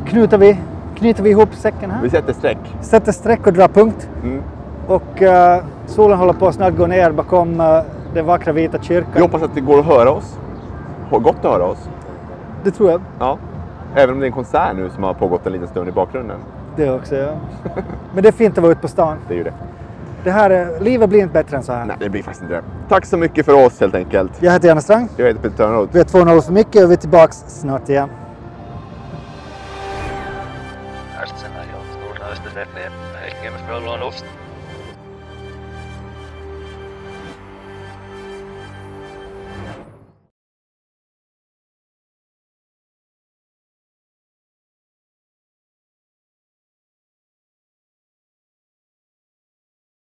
knyter vi, knyter vi ihop säcken Vi här. sätter streck. Sätter streck och drar punkt. Mm. Och eh, solen håller på att snart gå ner bakom uh, den vackra vita kyrkan. Vi hoppas att det går att höra oss. Har Gott att höra oss. Det tror jag. Ja. Även om det är en konsert nu som har pågått en liten stund i bakgrunden. Det också, ja. Men det är fint att vara ute på stan. Det är ju det. Det här, är- livet blir inte bättre än så här. Nej, det blir faktiskt inte det. Tack så mycket för oss helt enkelt. Jag heter Janne Strang. Jag heter Peter Törnroth. Vi är 2-0 för mycket och vi är tillbaks snart igen.